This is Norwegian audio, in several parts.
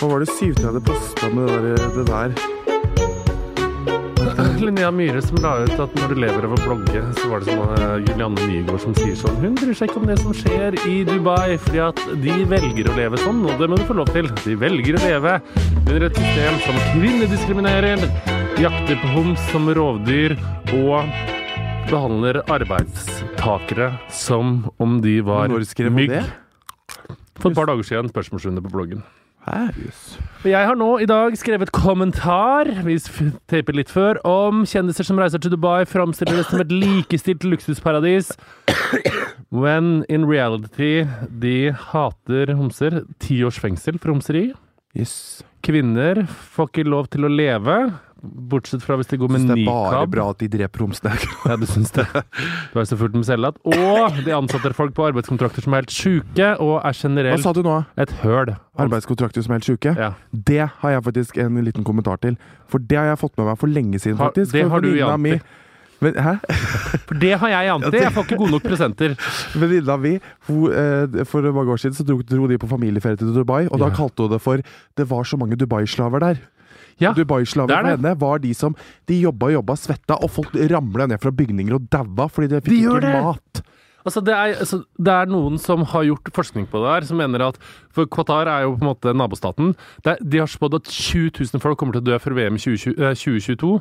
Hva var det hadde posta med det der? Det der? Linnea Myhre som la ut at når du lever av å blogge, så var det som uh, Julianne Nygaard som sier sånn Hun bryr seg ikke om det som skjer i Dubai, fordi at de velger å leve sånn, og det må du få lov til. De velger å leve under et system som kvinnediskriminerer, jakter på homs som rovdyr og behandler arbeidstakere som om de var mygg. For et par dager siden, spørsmålsrunde på bloggen. Og Jeg har nå i dag skrevet kommentar, vi taper litt før, om kjendiser som reiser til Dubai, framstiller det som et likestilt luksusparadis. When in reality de hater homser. Ti års fengsel for homseri. Yes. Kvinner får ikke lov til å leve, bortsett fra hvis de går med nykab det er bare bra at de dreper homsene. Ja, du syns det. Du er så fullt med selvlatt. Og de ansetter folk på arbeidskontrakter som er helt sjuke, og er Hva generelt sa du nå? et høl. Arbeidskontrakter som er helt sjuke? Ja. Det har jeg faktisk en liten kommentar til. For det har jeg fått med meg for lenge siden, faktisk. det har du i anti. Men, hæ? For det har jeg i anti. Jeg får ikke gode nok prosenter. Venninna mi eh, For mange år siden så dro, dro de på familieferie til Dubai, og da kalte hun det for Det var så mange Dubai-slaver der. Ja, det. henne var de som De jobba og jobba, svetta, og folk ramla ned fra bygninger og daua fordi de fikk De ikke mat. Altså det, er, altså det er noen som har gjort forskning på det her, som mener at For Qatar er jo på en måte nabostaten. Er- de har spådd at 20 000 folk kommer til å dø før VM i 2020, eh, 2022.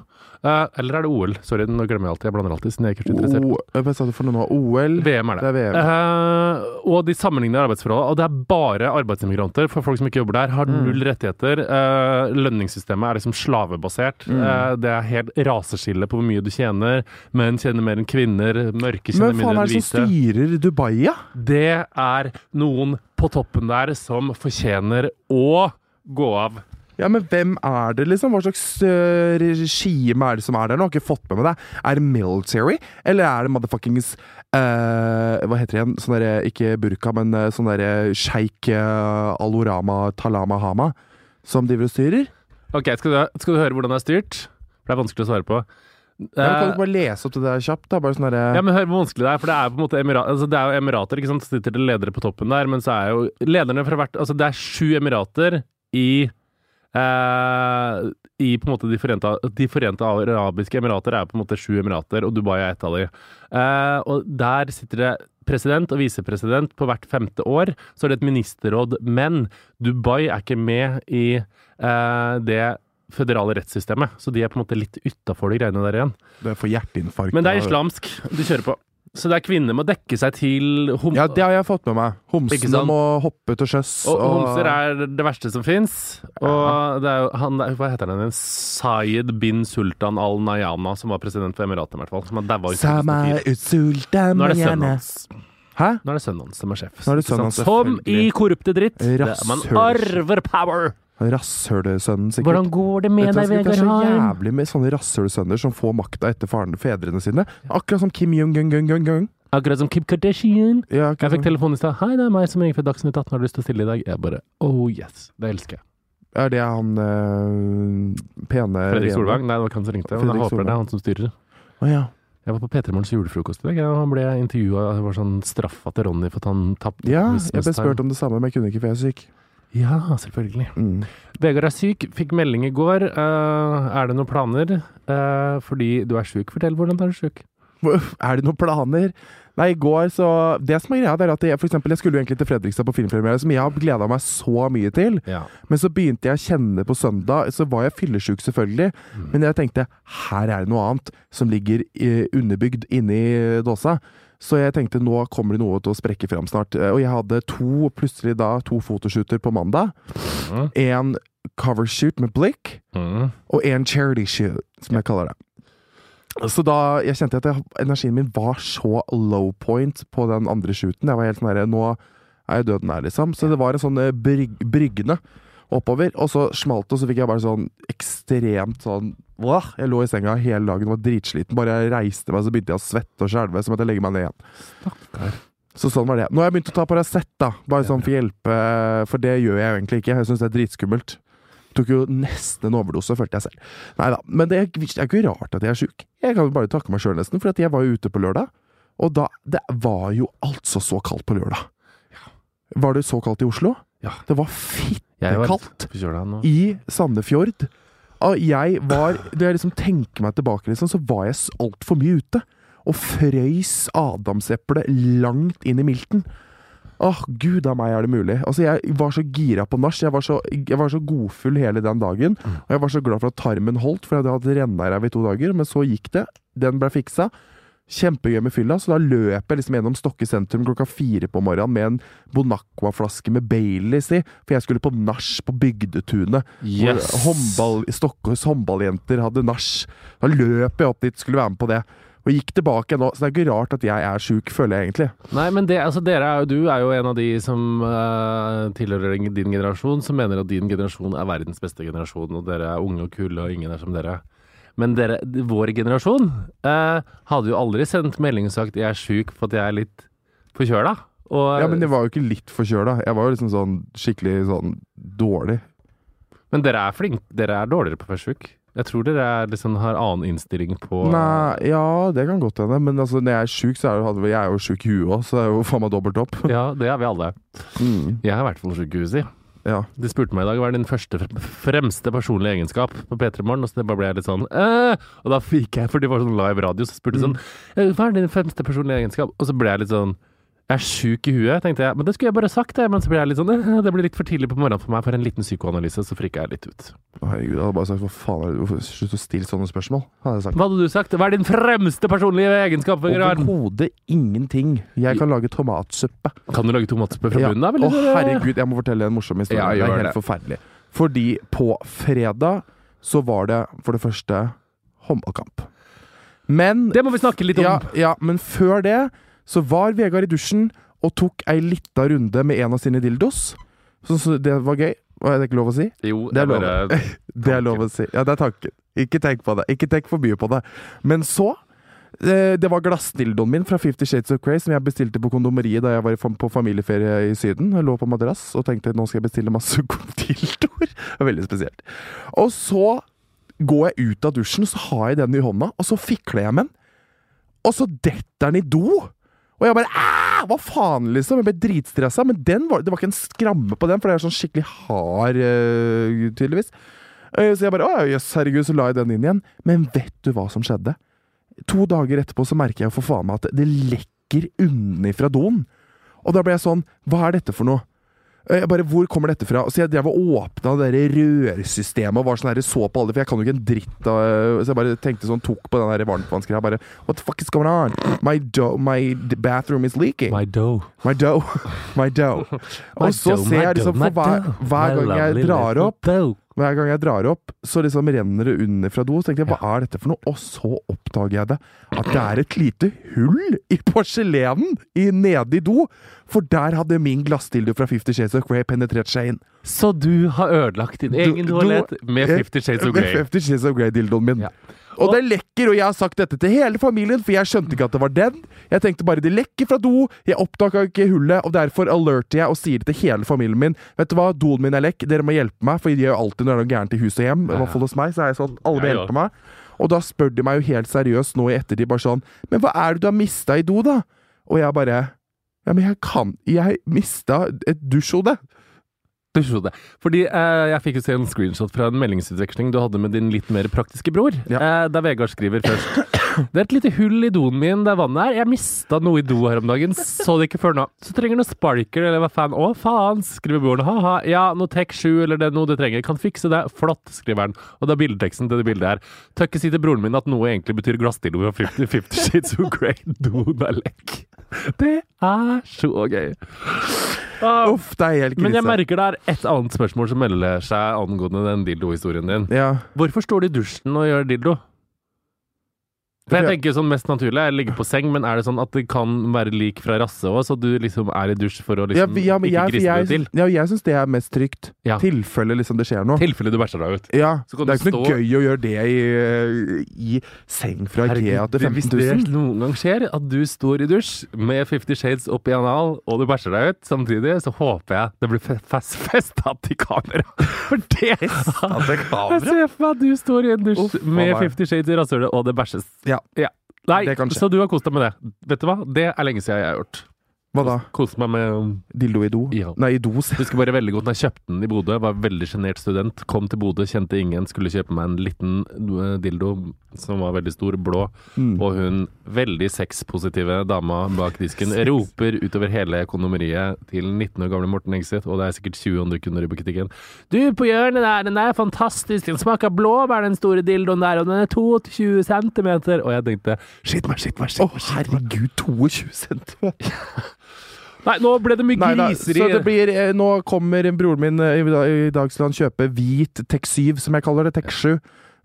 Eh, eller er det OL? Sorry, nå glemmer jeg alltid. Jeg blander alltid. siden jeg ikke er så interessert. O, eh, for? OL? VM er det. Det er VM. Eh, og de sammenligner arbeidsforholdene. og det er bare arbeidsimmigranter. For folk som ikke jobber der, har Mm. null rettigheter. Eh, lønningssystemet er liksom slavebasert. Mm. Eh, det er helt raseskille på hvor mye du tjener. Menn tjener mer enn kvinner. Mørke tjener Men mindre enn hvite. Styrer Dubai, ja? Det er noen på toppen der som fortjener å gå av. Ja, men hvem er det, liksom? Hva slags øh, regime er det som er der? Nå har ikke fått med meg det. Er det military, eller er det motherfuckings uh, Hva heter det igjen? Sånn derre Ikke burka, men øh, sånn derre sjeik uh, Alorama Talama Hama som driver og styrer? Ok, skal du, skal du høre hvordan det er styrt? For det er vanskelig å svare på. Ja, kan du Eh, ikke bare lese opp det der kjapt? da? Bare sånn der... Ja, men hør hvor vanskelig det er, for det er på en måte emira altså, det er jo emirater, ikke sant? Så sitter det ledere på toppen der, men så er jo lederne fra hvert Altså, det er sju emirater i eh, I på en måte De forente, de forente arabiske emirater er på en måte sju emirater, og Dubai er ett av de. Eh, og der sitter det president og visepresident på hvert femte år. Så er det et ministerråd. Men Dubai er ikke med i eh, det føderale rettssystemet, så de er på en måte litt utafor de greiene der igjen. Det er for hjerteinfarkt. Men det er islamsk du kjører på. Så det er kvinner må dekke seg til hom Ja, det har jeg fått med meg. Homsene må hoppe til sjøs. Og homser er det verste som fins. Og det er jo han der- Hva heter han igjen? Sayed bin Sultan al Nayana, som var president for Emiratene, i hvert fall. Som har daua i 2004. Nå er det sønnen hans. Hæ? Nå er det sønnen hans som er sjef. Nå er det sønnen hans, Som i korrupte dritt. Rasshøl. Man arver power! Rasshølesønnen, sikkert. Hvordan går det med deg, Vegard Harm? Det er så jævlig med sånne rasshølsønner som får makta etter faren, fedrene sine. Akkurat som Kim Jong-un. Akkurat som Kim Kardashian. Ja, Jeg fikk telefon i stad. 'Hei, det er meg som ringer fra Dagsnytt 18. Har du lyst til å stille i dag?' Jeg bare Oh yes. Det elsker jeg. Er det han øh, pene Fredrik? Solvang? Nei, det var ikke han som ringte. Men jeg håper det er han som styrer. Å ja. Jeg var på P3 Morgens julefrokost i dag. og Han ble intervjua. Det var sånn straffa til Ronny for at han tapte. ja, jeg ble spurt om det samme, men jeg kunne ikke, for jeg er syk. Ja, selvfølgelig. Mm. Vegard er syk. Fikk melding i går. Uh, er det noen planer? Uh, fordi du er syk. Fortell hvordan er du syk. Er det noen planer? Nei, i går så Det som er greia, det er at jeg, for eksempel, jeg skulle jo egentlig til Fredrikstad på filmpremiere, som jeg har gleda meg så mye til. Ja. Men så begynte jeg å kjenne på søndag, så var jeg fyllesyk selvfølgelig. Mm. Men jeg tenkte her er det noe annet som ligger eh, underbygd inni dåsa. Så jeg tenkte nå kommer det noe til å sprekke fram snart. Eh, Og jeg hadde to, plutselig da, to fotoshooter på mandag. Mm. En covershoot med blikk, Mm. og en charity shoot, som jeg kaller det. Så da jeg kjente at jeg, energien min var så low point på den andre shooten. Jeg var helt sånn herre Nå er jeg døden her, liksom. Så det var en sånn eh, bryg, bryggende oppover. Og så smalt det, og så fikk jeg bare sånn ekstremt sånn Wah! Jeg lå i senga hele dagen og var dritsliten. Bare jeg reiste meg, så begynte jeg å svette og skjelve. Så måtte jeg legge meg ned igjen. Stakkar. Så sånn var det. Nå har jeg begynt å ta Paracet, da. Bare sånn for hjelpe, for det gjør jeg jo egentlig ikke. Jeg syns det er dritskummelt. Tok jo nesten en overdose, følte jeg selv. Nei da. Men det er, det er ikke rart at jeg er sjuk. Jeg kan jo bare takke meg sjøl, nesten. For jeg var jo ute på lørdag, og da Det var jo altså så kaldt på lørdag. Var det så kaldt i Oslo? Ja. Det var Jeg var kaldt i Sandefjord. Og jeg var Når jeg liksom tenker meg tilbake, liksom, så var jeg altfor mye ute. Og frøys adamseplet langt inn i milten. Åh, gud a meg, er det mulig? Altså, Jeg var så gira på nach. Jeg var så, jeg var så godfull hele den dagen. Og jeg var så glad for at tarmen holdt, for jeg hadde hatt renneræv i to dager. Men så gikk det. Den ble fiksa. Kjempegøy med fylla, så da løp jeg liksom gjennom Stokke sentrum klokka fire på morgenen med en Bonacqua-flaske med Baileys i, for jeg skulle på nach på Bygdetunet. Yes. Håndball, Stokkes håndballjenter hadde nach. Da løp jeg opp dit, skulle være med på det. Og gikk tilbake nå, så det er ikke rart at jeg er sjuk, føler jeg egentlig. Nei, men det, altså dere er jo, du er jo en av de som uh, tilhører din generasjon, som mener at din generasjon er verdens beste generasjon, og dere er unge og kule, og ingen er som dere. Men dere, vår generasjon eh, hadde jo aldri sendt melding og sagt 'jeg er sjuk for at jeg er litt forkjøla'. Og, Ja, Men jeg var jo ikke litt forkjøla. Jeg var jo liksom sånn skikkelig sånn dårlig. men dere er flinke. Dere er dårligere på å være sjuk. Jeg tror dere er, liksom, har annen innstilling på Nei, ja, det kan godt hende. Men altså, når jeg er sjuk, så er det, jeg er jo sjuk i huet òg, så det er jo faen meg dobbelt opp. Ja, det er vi alle. Mm. Jeg er i hvert fall sjuk i huet, si. Ja. De spurte meg i dag hva er din første fremste personlige egenskap på P3 Morgen. Og så det bare ble jeg litt sånn Åh! Og da fikk jeg, for det var sånn live radio, så spurte de sånn «Øh, Hva er din fremste personlige egenskap? Og så ble jeg litt sånn Jeg er sjuk i huet, tenkte jeg. Men det skulle jeg bare sagt, det. Men så blir jeg litt sånn «Øh, Det blir litt for tidlig på morgenen for meg for en liten psykoanalyse, så frika jeg litt ut. Herregud, jeg hadde bare sagt hva faen er det Slutt å stille sånne spørsmål, hadde jeg sagt. Hva hadde du sagt? Hva er din fremste personlige egenskap? Overhodet ingenting. Jeg kan lage tomatsuppe. Kan du lage tomatsuppe fra Ja. bunnen av? Å, herregud, jeg må fortelle en morsom historie. Ja, det er helt det. forferdelig. Fordi på fredag så var det for det første håndballkamp. Men Det må vi snakke litt om. ja, ja, men før det så var Vegard i dusjen og tok ei lita runde med en av sine dildos. Så, det var gøy. Er det ikke lov å si? Jo, Det er lov. bare Det er lov å si. Ja, det er tanken. Ikke tenk på det. Ikke tenk for mye på det. Men så eh, Det var glassdildoen min fra Fifty Shades of Grey som jeg bestilte på kondomeriet da jeg var på familieferie i Syden. Jeg lå på madrass og tenkte nå skal jeg bestille masse dildoer. Veldig spesielt. Og så går jeg ut av dusjen, så har jeg den i hånda, og så fikler jeg med den. Og så detter den i do! Og jeg bare Æh, Hva faen, liksom? Jeg ble dritstressa. Men var, det var ikke en skramme på den, for det er sånn skikkelig hard, uh, tydeligvis. Uh, Så jeg bare Å jøss, herregud, så la jeg den inn igjen. Men vet du hva som skjedde? To dager etterpå så merker jeg for faen meg at det lekker unnifra doen. Og da ble jeg sånn Hva er dette for noe? Eh, Jeg bare, Hvor kommer dette fra? Så jeg drev og åpna det rørsystemet og var sånn her, så på alle, for jeg kan jo ikke en dritt av Så jeg bare tenkte sånn, tok på den der varmtvannsgreia. Bare What the fuck is going on? My, do my bathroom is leaking. My dough. My dough. My dough. Og så ser jeg liksom for hver, hver gang jeg drar opp hver gang jeg drar opp, så liksom renner det under fra do. Så tenkte jeg, hva er dette for noe? Og så oppdager jeg det. At det er et lite hull i porselenen i, nede i do. For der hadde min glassdildo fra Fifty Shades of Grey penetrert seg inn. Så du har ødelagt din egen toalett med Fifty Shades of Med Fifty Shades of Grey-dildoen min. Ja. Og det lekker, og jeg har sagt dette til hele familien, for jeg skjønte ikke at det var den. Jeg tenkte bare det lekker fra do, jeg oppdaga ikke hullet, og derfor alerter jeg og sier det til hele familien min. Vet du hva, doen min er lekk, dere må hjelpe meg, for de gjør alltid når det er noe gærent i hus og hjem. I hvert fall hos meg, så er jeg sånn, alle må hjelpe meg. Og da spør de meg jo helt seriøst nå i ettertid bare sånn, men hva er det du har mista i do, da? Og jeg bare ja, men jeg kan Jeg mista et dusjhode. Du så det. Fordi eh, jeg fikk jo se en screenshot fra en meldingsutveksling du hadde med din litt mer praktiske bror. Ja. Eh, der Vegard skriver først Det er et lite hull i doen min der vannet er. Jeg mista noe i do her om dagen. Så det ikke før nå. Så trenger du sparker eller hva faen. Å, faen, skriver broren. Ha-ha. Ja, noe Tech 7 eller det noe du trenger. Kan fikse det. Flott, skriver han. Og det er bildeteksten til det bildet her. Tør ikke si til broren min at noe egentlig betyr glassdillo fra 50, 50 Shades of Grey. Doen er lekk. Det er så gøy. Ah, Uff, det er helt krise. men jeg merker det er et annet spørsmål som melder seg angående den dildo-historien din. ja. Hvorfor står du i dusjen og gjør dildo? For jeg tenker sånn mest naturlig er å ligge på seng, men er det sånn at det kan være lik fra rasse òg, så du liksom er i dusj for å liksom ja, men ikke jeg, griste det til? ja, jeg syns det er mest trygt. Ja. Tilfelle liksom det skjer noe. tilfelle du bæsjer deg ut. Ja, Så kan Det er du ikke noe gøy å gjøre det i, i seng fra Ikea til det- hvis det noen gang skjer at du står i dusj med Fifty Shades opp i anal, og du bæsjer deg ut samtidig, så håper jeg det blir fe- fest, festa til kamera. For det Jeg ser for meg at du står i en dusj Uff, med. Fifty Shades i rasshølet, og det bæsjes. Ja. Nei, Det kan skje. så du har kost deg med det. Vet du hva? Det er lenge siden jeg har gjort. Hva da? Kost meg med um, Dildo i do? Ja. Nei, i do. Jeg husker bare veldig godt da jeg kjøpte den i Bodø. Var veldig sjenert student. Kom til Bodø, kjente ingen. Skulle kjøpe meg en liten eh, dildo som var veldig stor, blå. Mm. Og hun veldig sexpositive dama bak disken roper utover hele kondomeriet til 19 år gamle Morten Engseth, og det er sikkert 20 andre kunder i butikken. Du, på hjørnet der, den er fantastisk. Den smaker blåbær, den store dildoen der, og den er 22 centimeter. Og jeg tenkte shit meg, shit meg, shit meg. meg. herregud, 22 centimeter. Nei, nå ble det mye griseri. så det blir eh, Nå kommer broren min eh, i dag, skal han kjøpe hvit Tech 7, som jeg kaller det. Tech 7.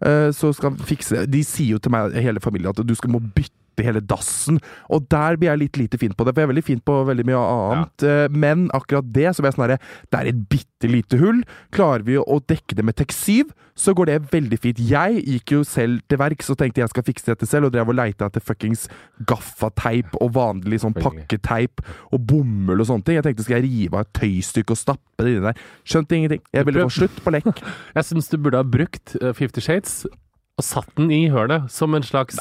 Eh, Så skal han fikse De sier jo til meg, hele familien, at du skal må bytte hele dassen. Og der blir jeg litt lite fin på det, for jeg er veldig fin på veldig mye annet. Ja. Men akkurat det, så blir jeg sånn herre Det er et bitte lite hull. Klarer vi å dekke det med TEK7, så går det veldig fint. Jeg gikk jo selv til verks og tenkte jeg skal fikse dette selv, og drev og leita etter fuckings gaffateip og vanlig sånn pakketeip og bomull og sånne ting. Jeg tenkte skal jeg rive av et tøystykke og stappe det inni der. Skjønte ingenting. Jeg ville få slutt på lekk. Jeg syns du burde ha brukt eh, Fifty Shades og satt den i hølet som en slags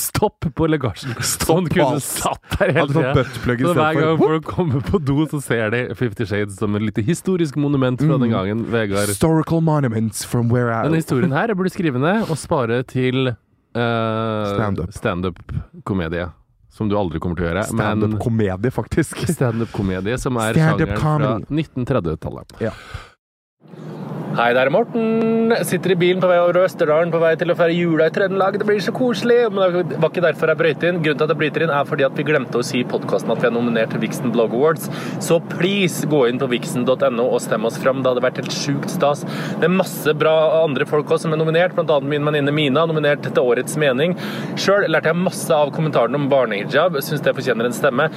stopp på legasjen. Stopp, sånn kunne satt der hele Hadde sånn tida. Så hver gang folk kommer på do, så ser de Fifty Shades som et lite historisk monument fra den gangen. Vegard Historical monuments from where I Denne historien her jeg burde skrive ned og spare til uh, Stand-up. standup-komedie. Som du aldri kommer til å gjøre. Standup-komedie, faktisk. standup-komedie, som er Stand-up sjangeren fra 1930-tallet. Ja. Hei, det er Morten. Sitter i bilen på vei over Østerdalen på vei til å feire jula i Trøndelag. Det blir så koselig. Men det var ikke derfor jeg brøyt inn. Grunnen til at jeg bryter inn, er fordi at vi glemte å si i podkasten at vi er nominert til Vixen Blog Awards. Så please gå inn på vixen.no og stem oss fram. Det hadde vært helt sjukt stas. Det er masse bra andre folk også som er nominert, bl.a. min venninne Mina, nominert til Årets mening. Sjøl lærte jeg masse av kommentarene om barnehijab. Syns det fortjener en stemme.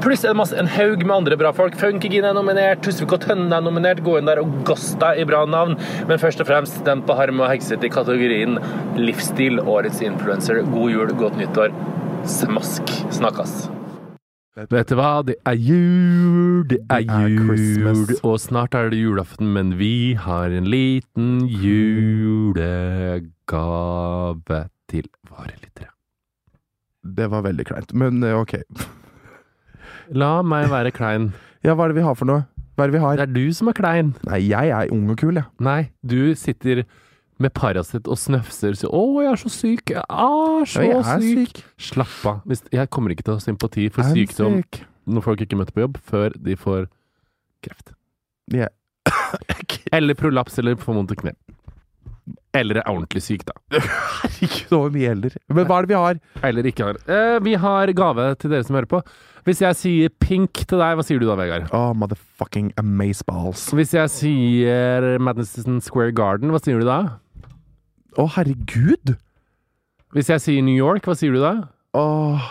Pluss en, masse, en haug med andre bra folk. Funkygine er nominert, Tusvik og Tønne er nominert. Gå inn der og gass deg i bra navn. Men først og fremst stem på Harm og Hegseth i kategorien livsstil, årets influenser. God jul, godt nyttår. Smask. Snakkes. Vet du hva, det er jul, det er Det er jul, og snart er det julaften, men vi har en liten julegave til våre lyttere. Det var veldig kleint, men eh, ok. La meg være klein. Ja, hva er det vi har for noe? Hva er det vi har? Det er du som er klein. Nei, jeg er ung og kul, jeg. Nei, du sitter med Paracet og snøfser så 'Å, jeg er så syk. Jeg er så Ja, jeg er syk. syk. Slapp av. Jeg kommer ikke til å ha sympati for sykdom sick. når folk ikke møter på jobb, før de får kreft. Yeah. Eller prolaps eller får vondt i kne. Eller er ordentlig syk, da. Herregud, så mye eldre. Men hva er det vi har? Eller ikke har. Eh, vi har gave til dere som hører på. Hvis jeg sier pink til deg, hva sier du da, Vegard? Oh, motherfucking amazeballs. Hvis jeg sier Madison Square Garden, hva sier du da? Å, herregud! Hvis jeg sier New York, hva sier du da? Oh.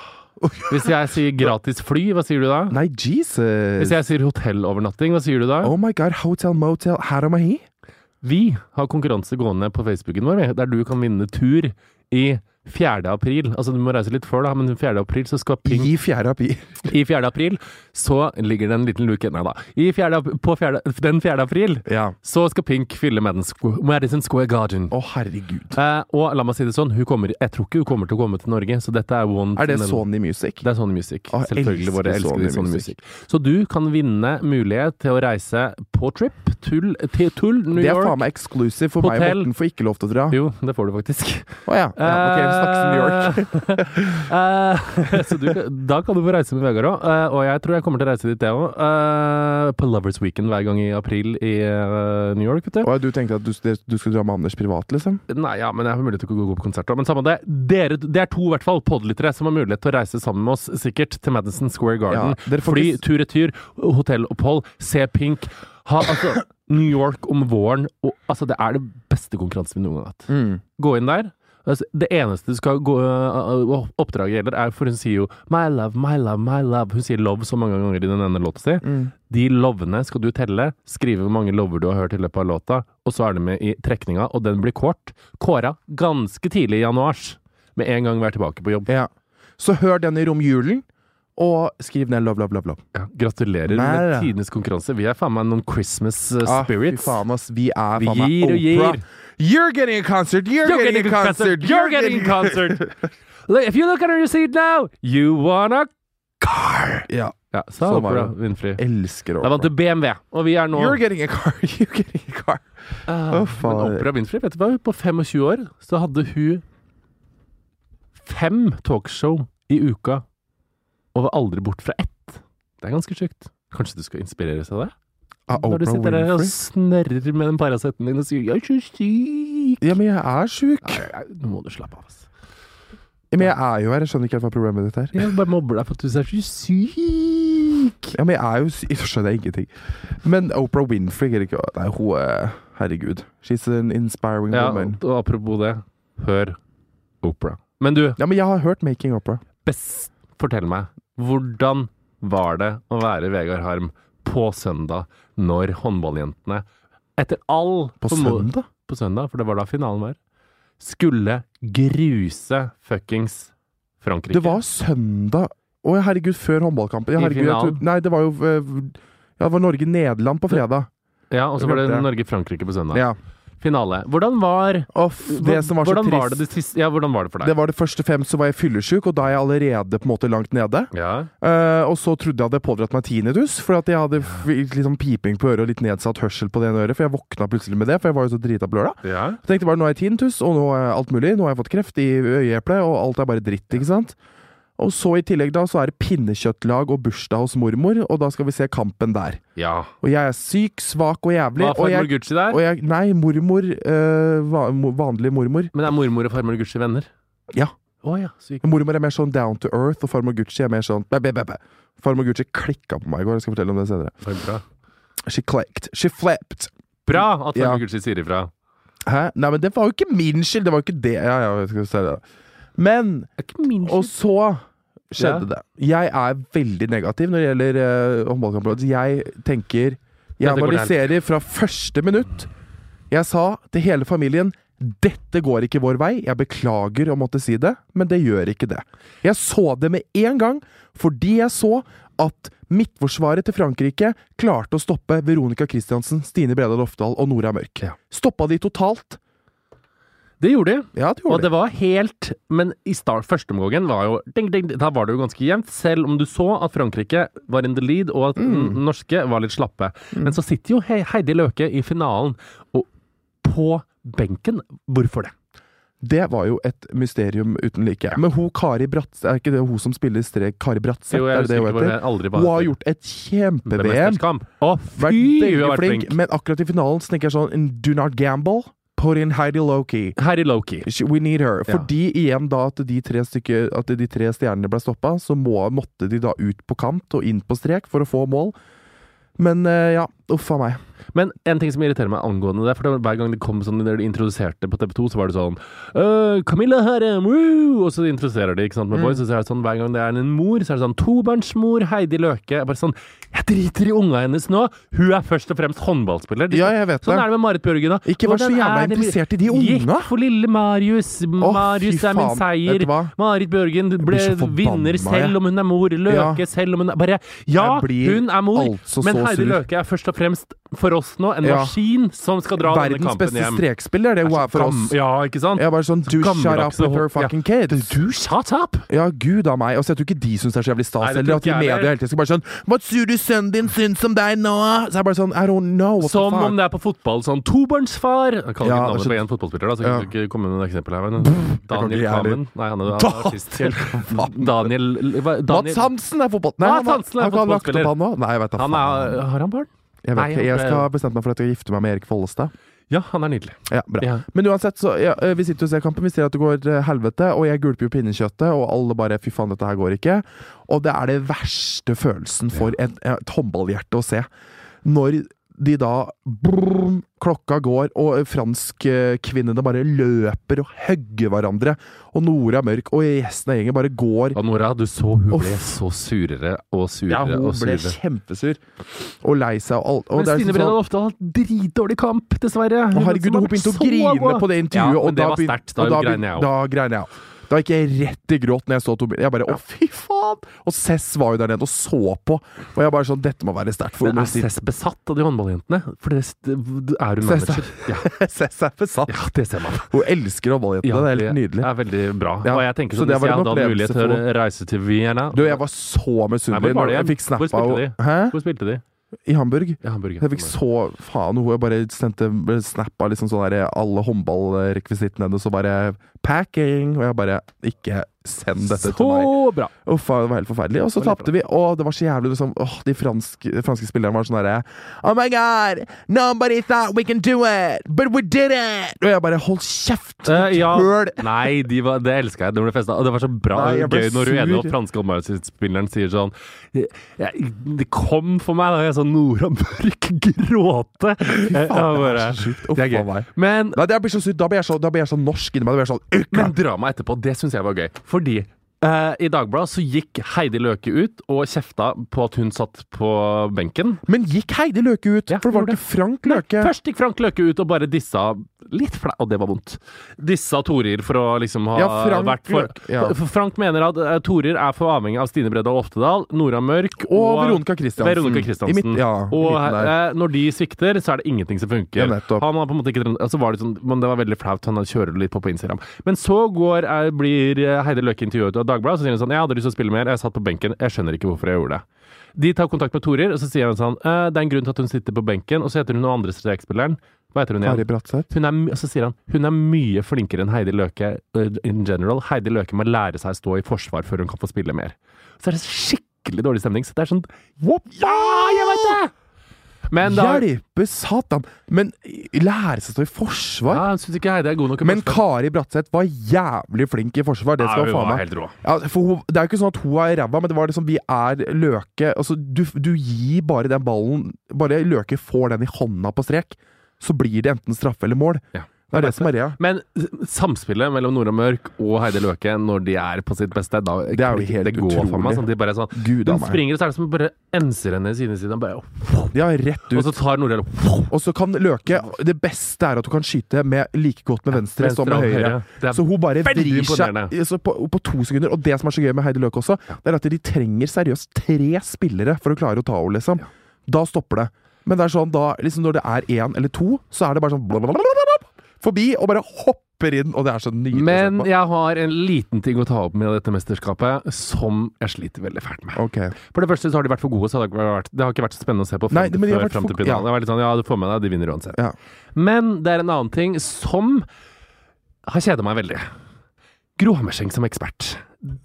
Hvis jeg sier gratis fly, hva sier du da? Nei, Jesus! Hvis jeg sier hotellovernatting, hva sier du da? Oh my god, hotel, motel, Haramahi? Vi har konkurranse gående på Facebooken vår, der du kan vinne tur i 4. april. Altså, du må reise litt før, da, men 4. april så skal Pink I 4. april. I 4. april så ligger det en liten luke Nei da. I 4. april på 4. den 4. april Ja. så skal Pink fylle Madison Squ- Madison Square Garden. Å, herregud. Eh, og la meg si det sånn, kommer, jeg tror ikke hun kommer til å komme til Norge, så dette er one Er det Sony Music? Det er Sony Music. Å, Selvfølgelig. Våre elskede Sony Sony Music. Så du kan vinne mulighet til å reise på trip tull, til Tull, New York. Det er faen meg eksklusiv for meg. Hotell. Morten får ikke lov til å dra. Jo, det får du faktisk. Å ja. ja. okay. Snakkes New York. Eh, så du, da kan du få reise med Vegard òg. og jeg tror jeg kommer til å reise dit, jeg òg. på Lovers Weekend hver gang i april i eh, New York, vet du. Og du tenkte at du, du skulle dra med Anders privat, liksom? Nei, ja, men jeg har mulighet til å gå på konsert òg. Men samme det. Dere, det er to i hvert fall podlyttere som har mulighet til å reise sammen med oss, sikkert, til Madison Square Garden. Ja, Fly, tur-retur, hotellopphold, se Pink. Ha altså New York om våren. Og, altså, det er det beste konkurransen vi noen gang har hatt. Mm. Gå inn der. Altså, Det eneste gå øh, oppdraget gjelder, er for hun sier jo 'my love, my love, my love'. Hun sier 'love' så mange ganger i den ene låta si. Mm. De lovene skal du telle, skrive hvor mange lover du har hørt i løpet av låta, og så er det med i trekninga, og den blir kort. Kåra ganske tidlig i januars. Med en gang vi er tilbake på jobb. Ja. Så hør den i romjulen, og skriv ned love, love, love. love. Ja, gratulerer Nei, med tidenes konkurranse. Vi er faen meg noen Christmas uh, Ah, spirits. faen, ass. Vi er faen meg og gir. You're getting a concert! You're, getting, a concert! You're getting a concert! If you look under your seat now, you want a car! Ja. Ja, sa Oprah det. Winfrey. Elsker Da vant du BMW, og vi er nå You're getting a car! You're getting a car! Uh, oh, faen. Men Oprah Winfrey, vet du hva? På 25 år så hadde hun fem talkshow i uka, og var aldri bort fra ett. Det er ganske sjukt. Kanskje du skal inspireres av det? Av Når du Oprah sitter der og Winfrey? med den Paraceten din og sier 'jeg er så syk'. Ja, men jeg er sjuk. Nei, nei, Nå må du slappe av, ass. Ja, men jeg er jo her. Jeg skjønner ikke helt hva problemet ditt er. Jeg bare mobber deg for at du er så syk. Ja, men jeg er jo sy- Jeg skjønner ingenting. Men Oprah Winfrey er ikke Nei, hun er Herregud. She's an inspiring Ja, woman. og apropos det, hør Oprah. Men du, Ja, men jeg har hørt Making Opera. best fortell meg, hvordan var det å være Vegard Harm på søndag når håndballjentene, etter all På søndag? På søndag, for det var da finalen var. Skulle gruse fuckings Frankrike. Det var søndag. Å ja, herregud, før håndballkampen. Ja, herregud, I finalen. nei, det var jo eh, Ja, det var Norge-Nederland på fredag. Ja, og så var det Norge-Frankrike på søndag. Ja. Finale. Hvordan var Off, det som var så hvordan var det, det siste Ja, hvordan var det for deg? Det var det første fem, så var jeg fyllesyk, og da er jeg allerede på en måte langt nede. Ja. Uh, og så trodde jeg hadde pådratt meg tinnitus, for at jeg hadde litt liksom piping på øret og litt nedsatt hørsel på det ene øret. For jeg våkna plutselig med det, for jeg var jo så drita på lørdag. ja. Så tenkte bare nå er jeg tinnitus, og nå er alt mulig. Nå har jeg fått kreft i øyeeplet, og alt er bare dritt, ikke sant. Og så i tillegg da, så er det pinnekjøttlag og bursdag hos mormor, og da skal vi se kampen der. ja. Og jeg er syk, svak og jævlig. Var farmor jeg, Gucci der? jeg, nei, mormor. Øh, vanlig mormor. Men er mormor og farmor Gucci venner? Ja. Oh, ja, syk. Mormor er mer sånn down to earth, og farmor Gucci er mer sånn bæ, bæ, bæ. Farmor Gucci klikka på meg i går, jeg skal fortelle om det senere. Det Bra. She clicked. She flipped. Bra at Ja. Gucci sier ifra. Hæ? Nei, men det var jo ikke min skyld, det var jo ikke det. Ja, ja, skal skal se det. Men Og så skjedde det. Jeg er veldig negativ når det gjelder uh, håndballkamper. Jeg tenker Jeg analyserer fra første minutt. Jeg sa til hele familien dette går ikke vår vei. Jeg beklager å måtte si det, men det gjør ikke det. Jeg så det med en gang fordi jeg så at midtforsvaret til Frankrike klarte å stoppe Veronica Christiansen, Stine Breda Lofdal og Nora Mørk. Ja. Stoppa de totalt? Det gjorde de. Ja, det Og gjorde det var helt Men i start, førsteomgangen var jo ding, ding, Da var det jo ganske jevnt, selv om du så at Frankrike var in the lead, og at Mm. norske var litt slappe. Men så sitter jo Heidi Løke i finalen, og på benken. Hvorfor det? Det var jo et mysterium uten like. Men hun Kari Bratse, er ikke det hun som spiller strek Kari Bratseth? Jo, er det det hun heter? Hun har gjort et kjempe-VM. Å, fy! Vært flink, flink. men akkurat i finalen så tenker jeg sånn Do not gamble. Put in Heidi Loki. Heidi Loki. She- We need her. Ja. Fordi igjen da at de tre, stykker, at de tre stjernene ble stoppa, så må, måtte de da ut på kant og inn på strek for å få mål. Men eh, ja, uff a meg. Men en ting som irriterer meg angående det, for det hver gang det kom sånn når de introduserte på TV 2, så var det sånn «Øh, Camilla Herrem, woo! Og så introduserer de ikke sant, med Mm. boys, og så er det sånn hver gang det er en mor, så er det sånn tobarnsmor, Heidi Løke. Bare sånn Jeg driter i unga hennes nå! Hun er først og fremst håndballspiller. De- Ja, jeg vet Sånn det. er det med Marit Bjørgen, da. Ikke vær så jævla er interessert i de unga! Gikk for lille Marius. Marius er min seier. Marit Bjørgen ble vinner selv om hun er mor. Løke Ja. selv om hun er Bare Ja, hun er mor, altså men Heidi. Løke er først og fremst for oss nå en Ja. maskin som skal dra denne kampen hjem. Verdens beste hjem. strekspiller, det er hun er for oss. Ja, ikke sant? Jeg er bare sånn Do shut up with her fucking ja. kids. Du, shut up! Ja, gud a meg. Og så jeg tror ikke de syns det er så jævlig stas. Eller at de i media hele tiden skal bare sånn Hva tror du sønnen din syns om deg nå? Så jeg er bare sånn I don't know. What Som the om det er på fotball sånn tobarnsfar Jeg kaller Ja, ikke navnet så- på én fotballspiller, da, så Ja. jeg kan ikke komme med noen eksempel her. Men Daniel Kvammen Nei, han er, han er artist. Daniel, Mats Hansen er fotball... Mats har- Hansen er han fotballspiller. han nå. Nei, jeg vet da Han faen. er, har han barn? Jeg, Nei, vet ikke. jeg skal bestemme meg for at jeg skal gifte meg med Erik Follestad. Ja, han er nydelig. Ja, bra. Ja. Men uansett, så ja, eh, vi sitter og ser kampen. Vi ser at det går eh, helvete, og jeg gulper jo pinnekjøttet, og alle bare Fy faen, dette her går ikke. Og det er det verste følelsen for et håndballhjerte å se. Når de da brum, Klokka går, og franskkvinnene bare løper og hugger hverandre. Og Nora Mørk og resten av gjengen bare går Og Nora, du så hun ble så surere og surere Ja, hun og ble surere. kjempesur. Og lei seg og alt. Og Men det er Stine liksom Brenna sånn- har hatt dritdårlig kamp, dessverre. Hun herregud, hun begynte å grine på det intervjuet. Ja, og det var sterkt. Da og. Da grein jeg òg. Da gikk jeg rett i gråt når jeg så Tobias. Jeg bare å, fy faen! Og Cess var jo der nede og så på. Og jeg bare sånn Dette må være sterkt for Men er. Cess besatt av de håndballjentene? For det, er hun er- manager. Ja, Cess er besatt. ja, det ser man. Hun elsker håndballjentene. det er helt nydelig. Det er veldig bra. Ja, Og jeg tenker sånn, så Hvis jeg hadde hatt mulighet til å reise til Vienna Du, jeg var så misunnelig når jeg fikk snap av? Hæ? Hvor spilte de? I Hamburg. I Hamburg. ja. Jeg fikk så faen Hun bare sendte snap av liksom sånn alle håndballrekvisittene hennes og bare Packing! Og jeg bare Ikke send dette til meg. Så bra! Uff, det var helt forferdelig. Og så Det tapte vi, og det var så jævlig liksom, åh, De franske, franske spillerne var sånn derre Oh my god! Nobody thought we can do it! But we did it! Og jeg bare Hold kjeft! Uh, ja. Nei, de var, det elska jeg. Det ble festa. Og det var så bra Nei, gøy når hun ene og franske håndballspilleren sier sånn Det kom for meg da jeg så Nora Mørk gråte. Jeg, jeg bare, så sjukt. Uff, det er a meg. Men, Nei, det blir så sykt. Da blir jeg så, da blir jeg så norsk inni meg. Da blir sånn «Ukka!» men dramaet etterpå, det syns jeg var gøy. Fordi Uh, I Dagbladet så gikk Heidi Løke ut og kjefta på at hun satt på benken. Men gikk Heidi Løke ut? Ja, for det var ikke Frank Løke. Først gikk Frank Løke ut og bare dissa litt flau, og det var vondt. Dissa Torir for å liksom ha Ja, Frank vært for, ja. Frank mener at uh, Torir er for avhengig av Stine Bredal Oftedal, Nora Mørk Og Veronica Christiansen. Veronica Christiansen. midt- ja, og uh, når de svikter, så er det ingenting som funker. Han har på en måte ikke altså var det, sånn, men det var veldig flaut. Han kjører litt på på Instagram. Men så går, er, blir Heide Heidi Løke intervjuet av Dagbladet, så sier hun sånn Jeg hadde lyst til å spille mer, jeg satt på benken, jeg skjønner ikke hvorfor jeg gjorde det. De tar kontakt med Torir, og så sier hun sånn «Eh, Det er en grunn til at hun sitter på benken, og så heter hun noe andre strekspilleren. Hva heter hun igjen? Kari Bratseth. Hun er, så sier han hun er mye flinkere enn Heidi Løke uh, in general. Heidi Løke må lære seg å stå i forsvar før hun kan få spille mer. Så er det skikkelig dårlig stemning. Så det er sånn Ja, jeg veit det! Men da Hjelpe satan! Men lære seg å stå i forsvar? ja, Jeg syns ikke Heidi er god nok Men. Kari Bratseth var jævlig flink i forsvar. Det skal Ja, hun faen meg. helt rå. Ja, hun, det er jo ikke sånn at hun er ræva, men det var liksom vi er Løke altså, du, du gir bare den ballen Bare Løke får den i hånda på strek, så blir det enten straffe eller mål. Ja. Det er det som er greia. Men samspillet mellom Nora Mørk og Heidi Løke når de er på sitt beste, da Det er jo helt det går for meg. Sånn, de bare sånn Gud Hun springer, og så er det som bare enser henne i sine og Bare, Ja, rett og så tar Nora Og så kan Løke Det beste er at hun kan skyte med like godt med venstre, som med høyre. høyre. Så hun bare vrir seg så på, på to sekunder. Og det som er så gøy med Heidi Løke også, det er at de trenger seriøst tre spillere for å klare å ta henne, liksom. Da stopper det. Men det er sånn da, liksom når det er én eller to, så er det bare sånn blablabla, forbi, og bare hopper inn. Og det er så nydelig Men jeg har en liten ting å ta opp med dette mesterskapet som jeg sliter veldig fælt med. Okay. For det første så har de vært for gode, så det har, ikke vært, det har ikke vært så spennende å se på frem, Nei, men de har før- vært for- til finalen. ja. Det var litt sånn, ja, du får med deg, de vinner uansett. Ja. Men det er en annen ting som har kjeda meg veldig. Gro Hammerseng som ekspert.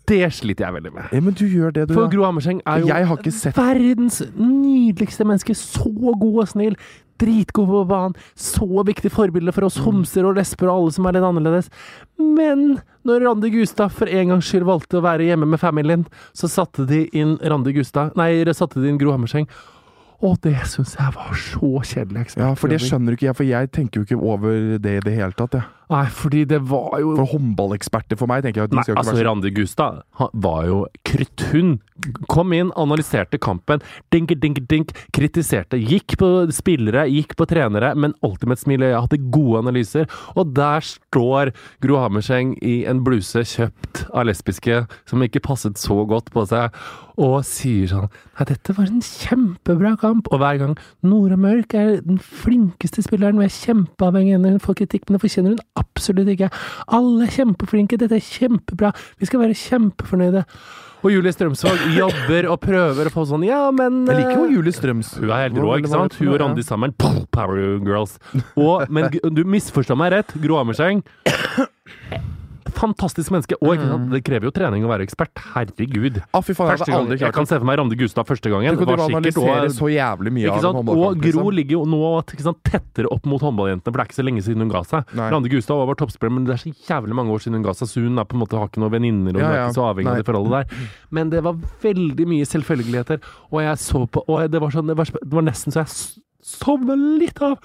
Det sliter jeg veldig med. Ja, men du gjør det, du. For. Gro Hammerseng er jo sett verdens nydeligste menneske. Så god og snill. Dritgod på banen. Så viktig forbilde for oss homser og lesber og alle som er litt annerledes. Men når Randi Gustad for en gangs skyld valgte å være hjemme med familien, så satte de inn Randi Gustad Nei, satte de inn Gro Hammerseng. Og det syns jeg var så kjedelig. Ja, for det skjønner du ikke jeg, for jeg tenker jo ikke over det i det hele tatt, jeg. Nei, fordi det var jo For håndballeksperter for meg tenker jeg Nei, altså Randi Gustad var jo krutthund. Kom inn, analyserte kampen. Dink, dink, dink. Kritiserte. Gikk på spillere, gikk på trenere, men alltid med et smil i. Hadde gode analyser. Og der står Gro Hammerseng i en bluse kjøpt av lesbiske som ikke passet så godt på seg, og sier sånn Nei, dette var en kjempebra kamp. Og hver gang Nora Mørk er den flinkeste spilleren, vi er kjempeavhengig av henne, får kritikk, men det fortjener hun absolutt ikke. Alle er kjempeflinke, dette er kjempebra, vi skal være kjempefornøyde. Og Julie Strømsvåg jobber og prøver å få sånn Ja, men Jeg liker jo eh, Julie Strøms. Hun er helt rå, ikke sant? Hun og Randi sammen. Power Girls. Og, men du misforstår meg rett. Gro Hammerseng. Fantastisk menneske. Og sant? det krever jo trening å være ekspert. Herregud. Ah, faen, jeg gang, jeg kan se for meg Randi Gustav første gangen. Du kan Var sikkert og- så jævlig mye ikke sant? Og Gro liksom. ligger jo nå sant, tettere opp mot håndballjentene, for det er ikke så lenge siden hun ga seg. Nei. Randi Gustav var toppspiller, men det er så jævlig mange år siden hun ga seg, så hun er på en måte, har ikke noen venninner, og Ja, ja. er ikke så avhengig av det forholdet der. Men det var veldig mye selvfølgeligheter, og jeg så på Og det var, sånn, det var, det var nesten så jeg sovna litt av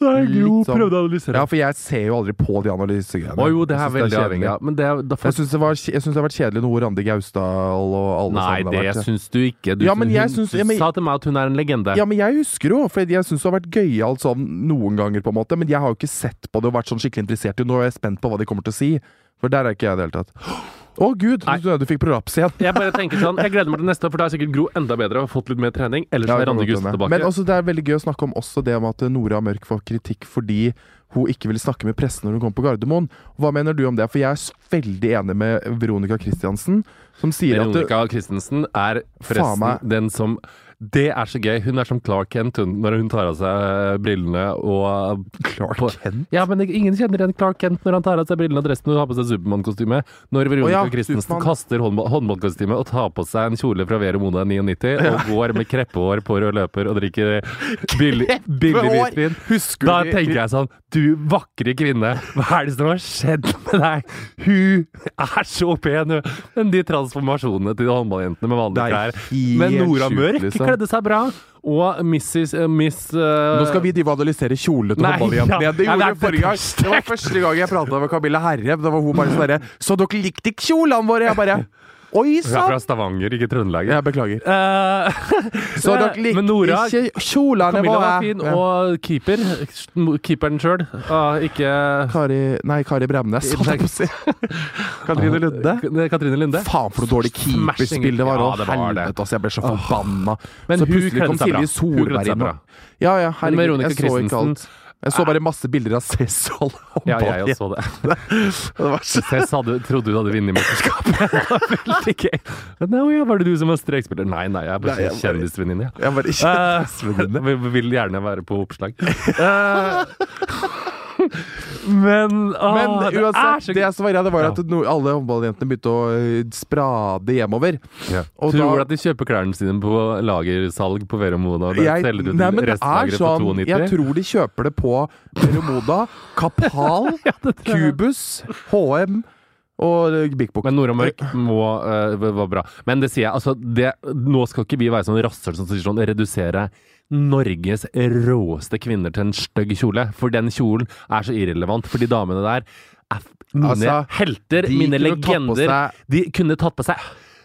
da jo, sånn. prøvde å analysere. Ja, for jeg ser jo aldri på de analysegreiene. Å jo, det er veldig kjedelig. avhengig av Men det er da Jeg syns det, synes det har vært kjedelig noe Randi Gausdal og alle Nei, sammen har det vært. syns du ikke. Du, Ja, men hun, syns- du ja, men- sa til meg at hun er en legende. Ja, men jeg husker jo, for jeg syns det har vært gøyalt sånn noen ganger, på en måte. Men jeg har jo ikke sett på det og vært sånn skikkelig interessert. i det. Nå er jeg spent på hva de kommer til å si. For der er ikke jeg i det hele tatt. Å gud, Nei. du du fikk prolaps igjen. Jeg bare tenker sånn, jeg gleder meg til neste for da er sikkert Gro enda bedre og fått litt mer trening. Ellers Ja, er Randi Gustav tilbake. Men også, det er veldig gøy å snakke om også det om at Nora Mørk får kritikk fordi hun ikke ville snakke med pressen når hun kom på Gardermoen. Hva mener du om det? For jeg er veldig enig med Veronica Christiansen, som sier at Veronica Christensen er forresten den som Det er så gøy. Hun er som Clark Kent hun, når hun tar av seg brillene og Clark Kent? Ja, men ingen kjenner igjen Clark Kent når han tar av seg brillene og dressen og har på seg Supermann-kostyme. Når Veronica oh, ja, Christensen kaster håndball, håndballkostyme og tar på seg en kjole fra Vero Mona 99 og går med kreppehår på rød løper og drikker billig, billig hvitvin. Da tenker jeg sånn Du vakre kvinne, hva er det som har skjedd med deg? Hun er så pen, hun! Men de transformasjonene til de håndballjentene med vanlige klær. Men Nora Mørk liksom. kledde seg bra. Og Mrs. Uh, Miss uh... Nå skal vi divadalisere kjolene til håndballjentene ja. Det gjorde vi forrige gang. Det var første gang jeg prata med Camilla Herre. Da var hun bare sånn herre Så dere likte ikke kjolene våre? Jeg bare Oi Hun er fra! Stavanger, ikke Trøndelag. Jeg beklager. Eh, Så dere liker Men Nora ikke kjolene Camilla var fin, Ja. og keeper. Keeperen sjøl. ikke Kari Nei, Kari Bremnes, holdt jeg på å si. Katrine Lunde. Katrine Lunde. Faen, for noe dårlig keeperspill det var. Ja, det var det. helvete, altså. Jeg ble så forbanna. Men så hun kledde seg bra. Hun kledde seg bra. Ja, ja, herregud. Jeg så ikke alt. Jeg så bare masse bilder av Cess og Ja, jeg også så det. Det var så Cess hadde, trodde hun hadde vunnet mesterskapet. Veldig gøy. Nei, ja, var det du som var strekspiller? Nei, nei, jeg er bare jeg bare- kjendisvenninne. Jeg var ikke Eh, vi vil gjerne være på oppslag. Eh, men åh, Men det er uansett, så det jeg var greia, det var at no, alle håndballjentene begynte å eh, sprade hjemover. Ja. Og Tror du at de kjøper klærne sine på lagersalg på Veromoda og Jeg, selger ut nei, men det er sånn Jeg tror de kjøper det på Veromoda, Kapal, Cubus, HM og Big Book. Men Nora Mørk må uh, var bra. Men det sier jeg, altså det, Nå skal ikke vi være sånn rasshøl som sier sånn redusere Norges råeste kvinner til en stygg kjole. For den kjolen er så irrelevant, for de damene der er mine Altså, helter, mine legender. De kunne tatt på seg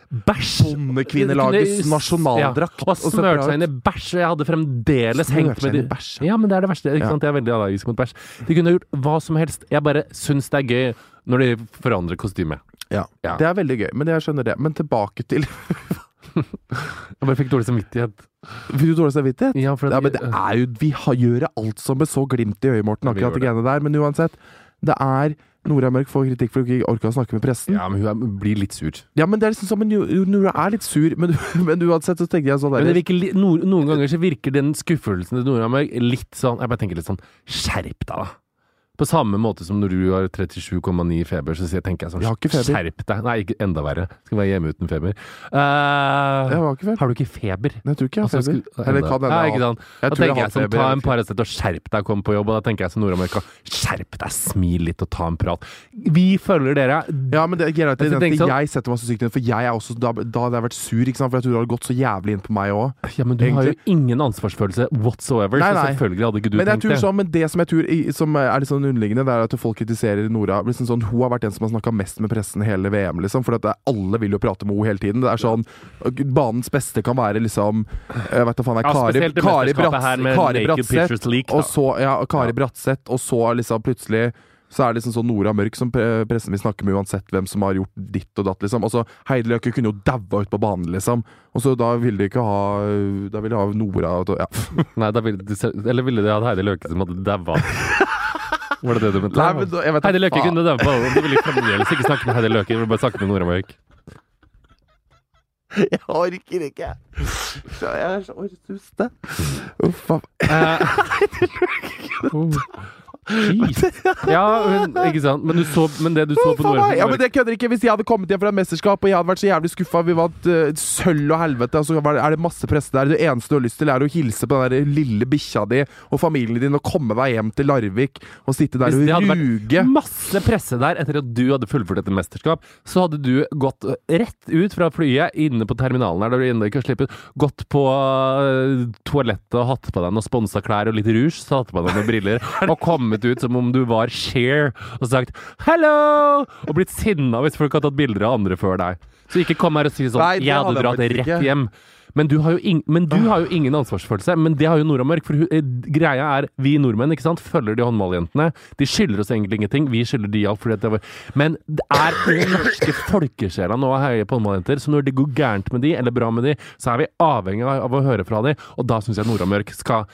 bæsj! Bondekvinnelagets nasjonaldrakt. Ja, og smørt seg inn i bæsj. Og jeg hadde fremdeles hengt med dem de bæsj, ja. Ja, men det er det verste. Ikke sant? Jeg er veldig allergisk mot bæsj. De kunne gjort hva som helst. Jeg bare syns det er gøy når de forandrer kostyme. Ja. Ja. Det er veldig gøy, men jeg skjønner det. Men tilbake til Jeg bare fikk dårlig samvittighet. Fikk du dårlig samvittighet? Ja, at- Ja, men det er jo Vi har, gjør alt som med så glimt i øyet, Morten, akkurat de greiene der. Men uansett, det er Nora Mørk får kritikk for å ikke orke å snakke med pressen. Ja, men hun blir litt sur. Ja, men det er liksom sånn men Nora er litt sur, men, men uansett så tenker jeg sånn Men det virker, no, noen ganger så virker den skuffelsen til Nora Mørk litt sånn Jeg bare tenker litt sånn Skjerp deg, da! På samme måte som når du har 37,9 feber, så tenker jeg sånn Jeg har ikke feber. Skjerp deg! Nei, ikke enda verre. Skal være hjemme uten feber. Uh, Jeg var ikke feber. har du ikke feber? Nei, Jeg tror ikke jeg har Altså, feber. skulle- Eller kan hende ja, ikke sant? Jeg Da tror jeg tenker har jeg sånn, ta en ikke. Paracet og skjerp deg, kom på jobb. Og da tenker jeg som Nord-Amerika, skjerp deg, smil litt og ta en prat. Vi følger dere. Ja, men det er greit. Jeg Det, sånn- jeg setter meg så sykt inn, for jeg er også Da, da hadde jeg vært sur, ikke sant? For jeg tror det hadde gått så jævlig inn på meg òg. Ja, men du har jo ingen ansvarsfølelse whatsoever, Nei, så selvfølgelig hadde ikke du Men tenkt det. sånn, men det som jeg tror som er litt sånn underliggende, det er at folk kritiserer Nora. Liksom sånn, hun har vært den som har snakka mest med pressen hele VM, liksom. For at det, alle vil jo prate med henne hele tiden. Det er sånn Banens beste kan være liksom Jeg vet da faen, er Ja, Kari, spesielt Kari, med Kari Bratseth, League, og så Ja, Kari Ja. Bratseth, og så liksom plutselig så er det liksom sånn Nora Mørk som pressen vil snakke med uansett hvem som har gjort ditt og datt, liksom. Og så Heidi Løkke kunne jo daua ut på banen, liksom. Og så da ville de ikke ha Da ville de ha Nora og, ja. Nei, da ville de, eller ville de hatt Heidi Løke som hadde daua? Var det det du mente? Nei, men da- jeg vet Heidi Løke kunne daua på Du ville fremdeles ikke snakke med Heidi Løke, du ville bare snakke med Nora Mørk. Jeg orker ikke. Så Jeg er så orsuste. Uff a Jeez. Ja, men, ikke sant. Men, du så, men det du så på Faen Ja, men det kødder ikke. Hvis jeg hadde kommet hjem fra et mesterskap og jeg hadde vært så jævlig skuffa, vi vant uh, sølv og helvete, og så er det masse presse der. Det eneste du har lyst til, er å hilse på den der lille bikkja di og familien din og komme deg hjem til Larvik og sitte der og ruge. Hvis det hadde ruge. vært masse presse der etter at du hadde fullført et mesterskap, så hadde du gått rett ut fra flyet, inne på terminalen her, der du ennå ikke har sluppet, gått på øh, toalettet og hatt på deg noen sponsa klær og litt rouge, så hatt på deg noen briller, og kommet ut som om du var Cher, og sagt 'hello!' og blitt sinna hvis folk har tatt bilder av andre før deg. Så ikke kom her og si sånn Nei, 'jeg hadde dratt rett ikke. hjem'. Men du, ing men du har jo ingen ansvarsfølelse. Men det har jo Nora Mørk. For eh, greia er, vi nordmenn ikke sant, følger de håndballjentene. De skylder oss egentlig ingenting. Vi skylder de alt. Fordi det var Men det er den norske folkesjela nå er høye på håndballjenter. Så når det går gærent med de, eller bra med de, så er vi avhengig av, av å høre fra de. Og da syns jeg Nora Mørk skal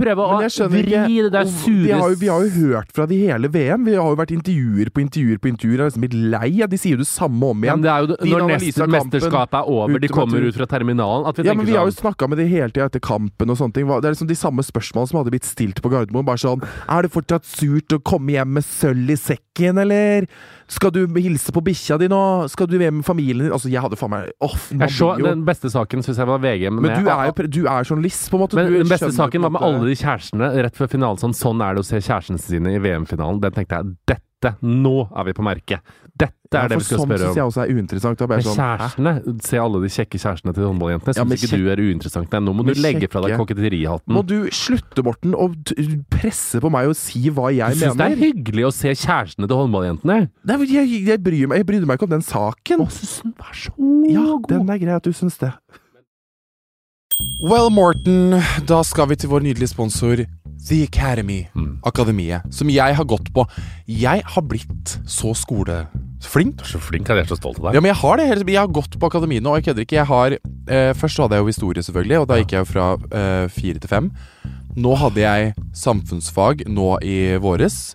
prøve å vri ikke det der sure vi har, jo, vi har jo hørt fra de hele VM. Vi har jo vært intervjuer på intervjuer på intervjuer. Jeg har liksom blitt lei. av De sier jo det samme om igjen. men det er jo når neste mesterskap er over, de kommer ut fra terminalen, at vi Ja, men Vi har jo sånn snakka med de hele tida etter kampen og sånne ting. Det er liksom de samme spørsmålene som hadde blitt stilt på Gardermoen. Bare sånn Er det fortsatt surt å komme hjem med sølv i sekken, eller? Skal du hilse på bikkja di nå? Skal du være med familien din? Altså, jeg hadde faen meg Åh, jeg så, Den beste saken syns jeg var VG. Men du er jo du er journalist, på en måte. Men den beste saken var med alle de kjærestene rett før finalen. Sånn, sånn er det å se kjærestene sine i VM-finalen. Den tenkte jeg dette, nå er vi på merket. Dette er Ja, det vi skal sånn spørre syns om. jeg også er uinteressant. Er Men sånn, hæ? kjærestene, se alle de kjekke kjærestene til håndballjentene. Ja, Syns ja, ikke du er uinteressant? Nei, nå må du legge fra deg koketterihatten. Må du slutte, Morten, å presse på meg og si hva jeg Du jeg syns det er hyggelig å se kjærestene til håndballjentene? Nei, jeg, jeg, bryr meg, jeg brydde meg ikke om den saken. Vær så Ja, den er grei at du syns det. Well, Morten, da skal vi til vår nydelige sponsor The Academy. Mm. Akademiet. Som jeg har gått på. Jeg har blitt så skoleflink. Du er så flink, jeg er så stolt av deg. Ja, men jeg har det. Jeg har gått på akademiet nå, og jeg kødder ikke. Jeg har, eh, først så hadde jeg jo historie, selvfølgelig, og da gikk jeg jo fra eh, fire til fem. Nå hadde jeg samfunnsfag nå i våres,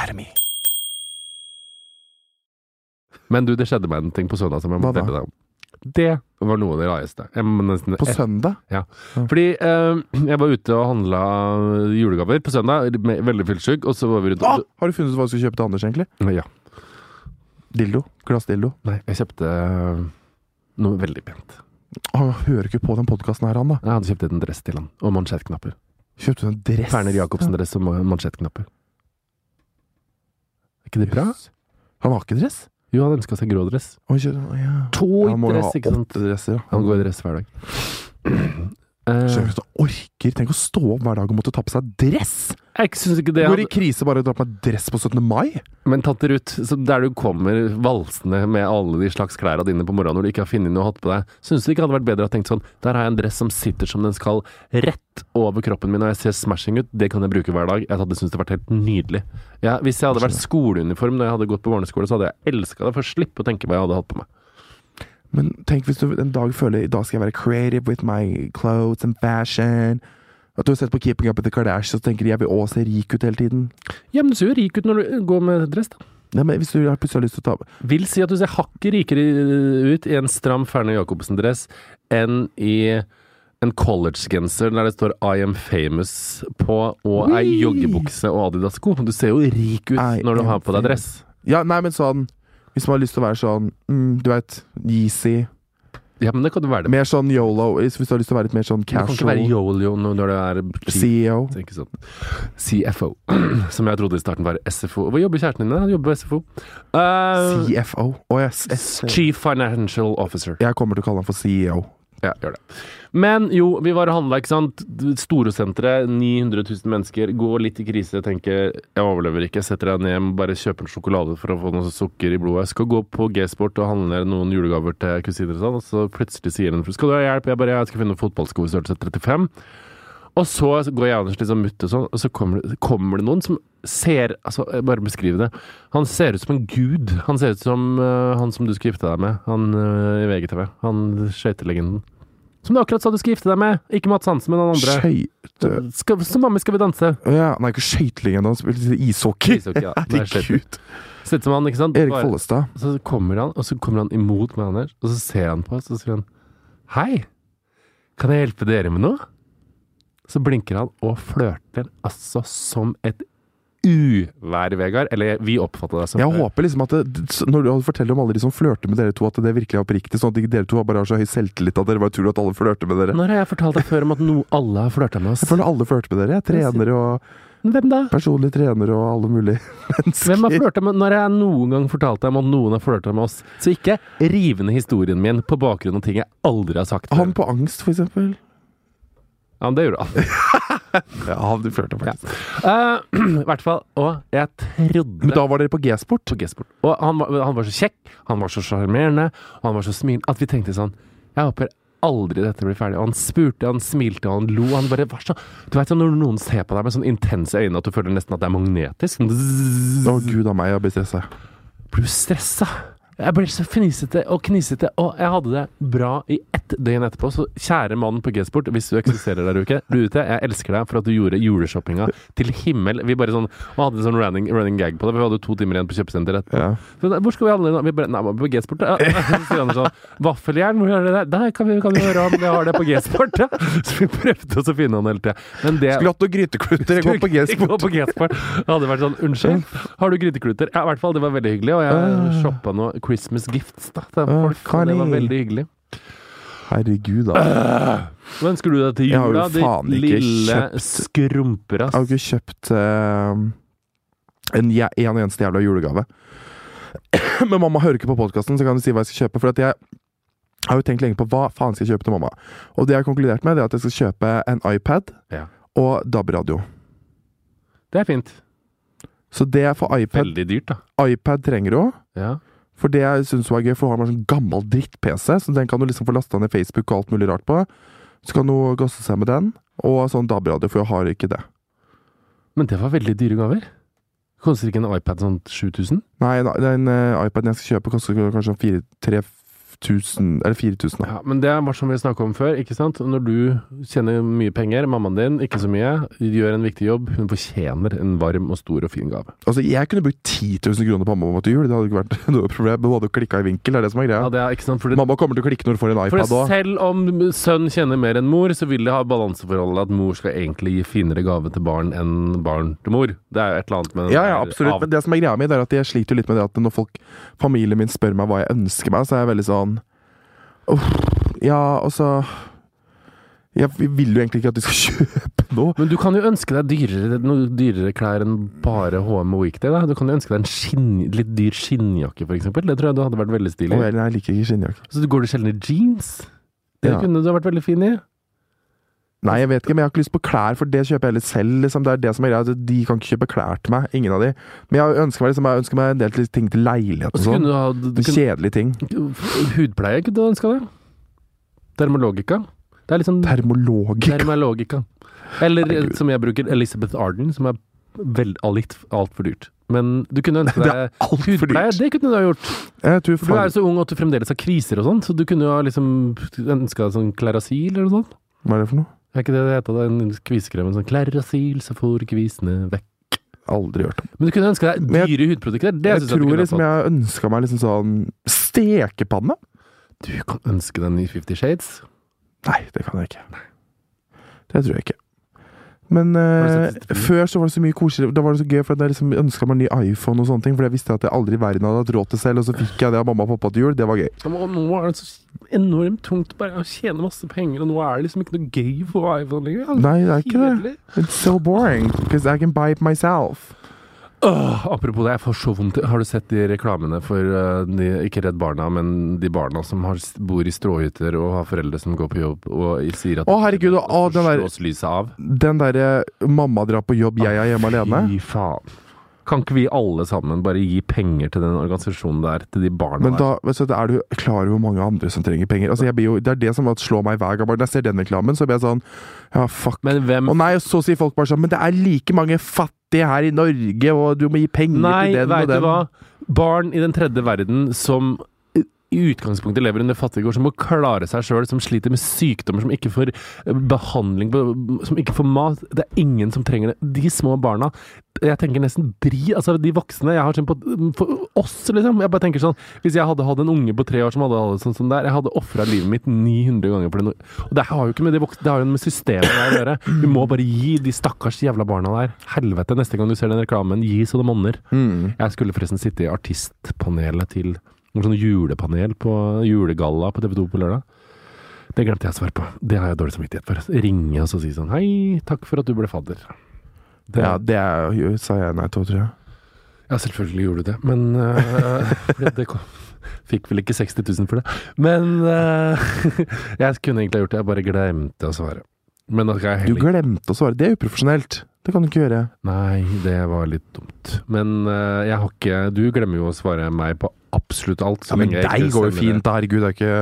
Academy. Men du, det skjedde meg en ting på søndag som jeg må Hva da? fortelle deg om. Det var noe av det rareste. Jeg må nesten På søndag? Ja. Fordi eh, jeg var ute og handla julegaver på søndag, med, veldig fyllesyk, og så var vi rundt Ah, har du funnet ut hva du skal kjøpe til Anders, egentlig? Ja. Dildo? Glassdildo? Nei, jeg kjøpte eh, noe veldig pent. Han hører ikke på den podkasten her, han da. Jeg hadde kjøpt en dress til han, og mansjettknapper. Kjøpte du en dress? Ferner Jacobsen-dress og ma- mansjettknapper. Ikke det bra? Han har ikke dress? Jo, han ønska seg grå dress. Oi, ja. To må dress, ikke sant? dresser. ja. Han går i dress hver dag. Skjønner du at orker? Tenk å stå opp hver dag og måtte ta på seg dress! Jeg syns ikke det Går i krise bare å dra på meg dress på 17. mai? Men tante Ruth, så der du kommer valsende med alle de slags klærne dine på morgenen når du ikke har funnet noe å ha på deg, syns du ikke hadde vært bedre å ha tenkt sånn Der har jeg en dress som sitter som den skal, rett over kroppen min, og jeg ser smashing ut. Det kan jeg bruke hver dag. Jeg hadde syntes det hadde vært helt nydelig. Ja, hvis jeg hadde vært skoleuniform da jeg hadde gått på barneskole, så hadde jeg elska det for å slippe å tenke hva jeg hadde hatt på meg. Men tenk hvis du en dag føler i dag skal jeg være creative with my clothes and fashion. At du har sett på Keeping Up with the Kardashians og tenker jeg vil også se rik ut hele tiden. Ja, men du ser jo rik ut når du går med dress, da. Nei, men Hvis du har plutselig lyst til å ta Vil si at du ser hakket rikere ut i en stram Ferner Jacobsen-dress enn i en collegegenser der det står 'I am famous' på, og ei joggebukse og Adidas-sko. Du ser jo rik ut I når du har på deg dress. Ja, nei, men sånn Hvis man har lyst til å være sånn mm, Du veit, Yeezy. Ja, men det kan det være det. Mer sånn yolo. Hvis du har lyst til å være litt mer sånn casual. Du kan ikke være yolo når du er. CEO. Sånn. CFO, som jeg trodde i starten var SFO. Hva jobber kjæresten din? Han jobber på SFO. Uh, CFO. Oh, yes, Chief Financial Officer. Jeg kommer til å kalle han for CEO. Ja, gjør det. Men jo, vi var og handla, ikke sant. Storosenteret, 900 000 mennesker. Går litt i krise, tenker jeg overlever ikke. Setter deg ned, bare kjøpe en sjokolade for å få noe sukker i blodet. Skal gå på G-sport og handle noen julegaver til kusiner og sånn, og så plutselig sier hun Skal du ha hjelp? Jeg bare Jeg skal finne fotballsko i størrelse 35. Og så går Janus liksom mutt og sånn, og så kommer det, kommer det noen som ser Altså, jeg bare beskriv det. Han ser ut som en gud. Han ser ut som uh, han som du skal gifte deg med, han uh, i VGTV. Han skøytelegenden. Som du akkurat sa du skal gifte deg med! Ikke Mats Hansen, men han andre. Skøyte Skal, som mamma skal vi danse. Ja, er ikke skøytelegende, han spiller ishockey. Ishockey, ja. Herregud. Ser ut som han, ikke sant? Erik Follestad. Så kommer han, og så kommer han imot meg, Anders, og så ser han på oss, og så sier han Hei, kan jeg hjelpe dere med noe? Så blinker han og flørter altså som et uvær, Vegard. Eller vi oppfatter det som Jeg håper liksom at det, Når du forteller om alle de som flørter med dere to, at det virkelig er oppriktig. Sånn at dere to bare har så høy selvtillit at dere bare tror at alle flørter med dere. Når har jeg fortalt deg før om at no, alle har flørta med oss? Jeg føler alle flørter med dere. Jeg trener og Hvem da? Personlig trener og alle mulige mennesker. Hvem har flørta med Når jeg noen gang fortalt deg om at noen har flørta med oss? Så ikke riv ned historien min på bakgrunn av ting jeg aldri har sagt. Han på angst, for eksempel. Ja, men det gjorde han. Ja, du følte faktisk. faktisk. Uh, I hvert fall. Og jeg trodde Men da var dere på G-sport? på G-sport. Og han var, han var så kjekk, han var så sjarmerende, og han var så smilende at vi tenkte sånn Jeg håper aldri dette blir ferdig. Og han spurte, han smilte, han lo. Han bare var så Du vet sånn når noen ser på deg med sånn intense øyne at du føler nesten at det er magnetisk. Å oh, gud a meg, jeg blir stressa. Blir du stressa? Jeg ble så fnisete og knisete, og jeg hadde det bra i ett døgn etterpå. Så kjære mannen på G-sport, hvis du eksisterer der ute, jeg elsker deg for at du gjorde juleshoppinga til himmel. Vi bare sånn Og hadde en sånn running, running gag på det, for vi hadde to timer igjen på kjøpesenteret etterpå. Ja. Hvor skal vi handle nå? Vi bare, nei, på G-sport. Ja. Så sier han sånn Vaffeljern, hvor er det der? Der kan vi, kan vi høre om vi har det på G-sport. Ja. Så vi prøvde oss å finne han hele tida. Men det Skulle hatt noen gryteklutter. Jeg går på G-sport. på G-sport. Det hadde vært sånn Unnskyld, har du gryteklutter? Ja, i hvert fall. Det var veldig hyggelig. Og jeg Ah. shoppa noe Christmas gifts da, til folk. og det var veldig hyggelig. Herregud, da. Hva ønsker du deg til jul, da? Ditt lille kjøpt- skrumperass. Jeg har jo ikke kjøpt uh, en, en eneste jævla julegave. Men mamma hører ikke på podkasten, så kan du si hva jeg skal kjøpe. For jeg har jo tenkt lenge på hva faen skal jeg kjøpe til mamma. Og det jeg har konkludert med, det er at jeg skal kjøpe en iPad Ja. og DAB-radio. Det er fint. Så det for iPad Veldig dyrt, da. iPad trenger hun. Ja. For det jeg syns var gøy, for hun har en sånn gammel dritt-PC, så den kan du liksom få lasta ned Facebook og alt mulig rart på. Så kan hun gasse seg med den, og sånn DAB-radio, for hun har ikke det. Men det var veldig dyre gaver. Koster ikke en iPad sånn 7000? Nei, den uh, iPaden jeg skal kjøpe, koster kanskje 3000 Eller 4000, da. Ja, men det var som vi snakka om før, ikke sant. Når du tjener mye penger, mammaen din ikke så mye, gjør en viktig jobb, hun fortjener en varm og stor og fin gave. Altså, jeg kunne brukt 10 000 kroner på mamma til jul. Det hadde ikke vært noe problem. Hun hadde klikka i vinkel, det er det som er greia. Ja, det er ikke sant, for det, Mamma kommer til å klikke når hun får en iPad òg. selv om sønn kjenner mer enn mor, så vil det ha balanseforholdet at mor skal egentlig gi finere gave til barn enn barn til mor. Det er jo et eller annet med Ja, ja, absolutt. av- Men det som er greia mi, er at jeg sliter litt med det at når folk, familien min spør meg hva jeg ønsker meg, så er jeg veldig sånn Uff, ja, altså Jeg vil jo egentlig ikke at de skal kjøpe noe. Men du kan jo ønske deg dyrere, noe dyrere klær enn bare HM og Weekday. Da. Du kan jo ønske deg en skinn, litt dyr skinnjakke, eksempel. Det tror jeg du hadde vært veldig stilig. Oh, jeg liker ikke skinnjakke. Så du går du sjelden i jeans? Det Ja. kunne du ha vært veldig fin i. Nei, jeg vet ikke, men jeg har ikke lyst på klær, for det kjøper jeg heller selv. Liksom. Det er det som er greia. De kan ikke kjøpe klær til meg. Ingen av de. Men jeg ønsker meg, liksom, jeg ønsker meg en del ting til leilighet Og og så kunne sånn. Kjedelige ting. Hudpleie kunne du ønska deg. Dermologika. Det er liksom sånn Termolog. Eller eh, Herregud. som jeg bruker, Elizabeth Arden, som er vel, litt altfor dyrt. Men du kunne ønske deg hudpleie. Det kunne du ha gjort. For du er så ung at du fremdeles har kriser og sånn, så du kunne jo ha liksom ønska deg sånn Klarasil eller noe sånt. Hva er det for noe? Er ikke det det heter? En kvisekremen? Sånn Klerasil, så får kvisene vekk. Aldri hørt om. Men du kunne ønske deg jeg- dyre hudprodukter. Det Jeg jeg tror jeg liksom jeg ønska meg liksom sånn stekepanne. Du kan ønske deg en ny Fifty Shades. Nei, det kan jeg ikke. Det tror jeg ikke. Men det før så var det så mye koseligere. Da var det så gøy, for jeg liksom ønska meg en ny iPhone og sånne ting. For jeg visste at jeg aldri i verden hadde hatt råd til selv, og så fikk jeg det av mamma og pappa til jul. Det var gøy. Og nå er det så enormt tungt bare å tjene masse penger, og nå er det liksom ikke noe gøy for iPhone lenger. Nei, det er ikke det. It's so boring, because I can buy it myself. Åh, apropos det, jeg får så vondt. Har du sett de reklamene for uh, de, ikke Redd Barna, men de barna som har, bor i stråhytter og har foreldre som går på jobb og sier at Å, herregud, å, den der-? Den derre 'mamma drar på jobb, jeg er hjemme alene'. Fy faen. Kan ikke vi alle sammen bare gi penger til den organisasjonen der, til de barna Men der? da vet du, er du klar over hvor mange andre som trenger penger. Altså, jo, det er det som slår meg hver gang. Når jeg ser den reklamen, så blir jeg sånn Ja, fuck. Men hvem Og nei, så sier folk bare sånn Men det er like mange fattige her i Norge, og du må gi penger Nei, til den og veit du hva? Barn i den tredje verden som i utgangspunktet lever under fattigkår, som må klare seg sjøl, som sliter med sykdommer, som ikke får eh, behandling, som ikke får mat. Det er ingen som trenger det. De små barna Jeg tenker nesten dri Altså, de voksne Jeg har sett på For oss, liksom. Jeg bare tenker sånn Hvis jeg hadde hatt en unge på tre år som hadde hatt det sånn som der, jeg hadde ofra livet mitt 900 ganger for det. Og det har jo ikke med de voksne Det har jo med systemet der å gjøre. Du må bare gi de stakkars jævla barna der Helvete, neste gang du ser den reklamen, gi så det monner. Mm. Jeg skulle forresten sitte i artistpanelet til noen sånn julepanel på julegalla på TV 2 på lørdag. Det glemte jeg å svare på. Det har jeg dårlig samvittighet for. Ringe og så si sånn Hei, takk for at du ble fadder. Det, Ja, det er, jo- sa jeg nei til, tror jeg. ja, selvfølgelig gjorde du det, men uh, det kom, Fikk vel ikke 60 000 for det. Men uh, jeg kunne egentlig ha gjort det, jeg bare glemte å svare. Jeg Du glemte å svare. Det er uprofesjonelt. Det kan du ikke gjøre. Nei, det var litt dumt. Men uh, jeg har ikke Du glemmer jo å svare meg på absolutt alt. Ja, men deg går jo fint, da. Herregud, det er ikke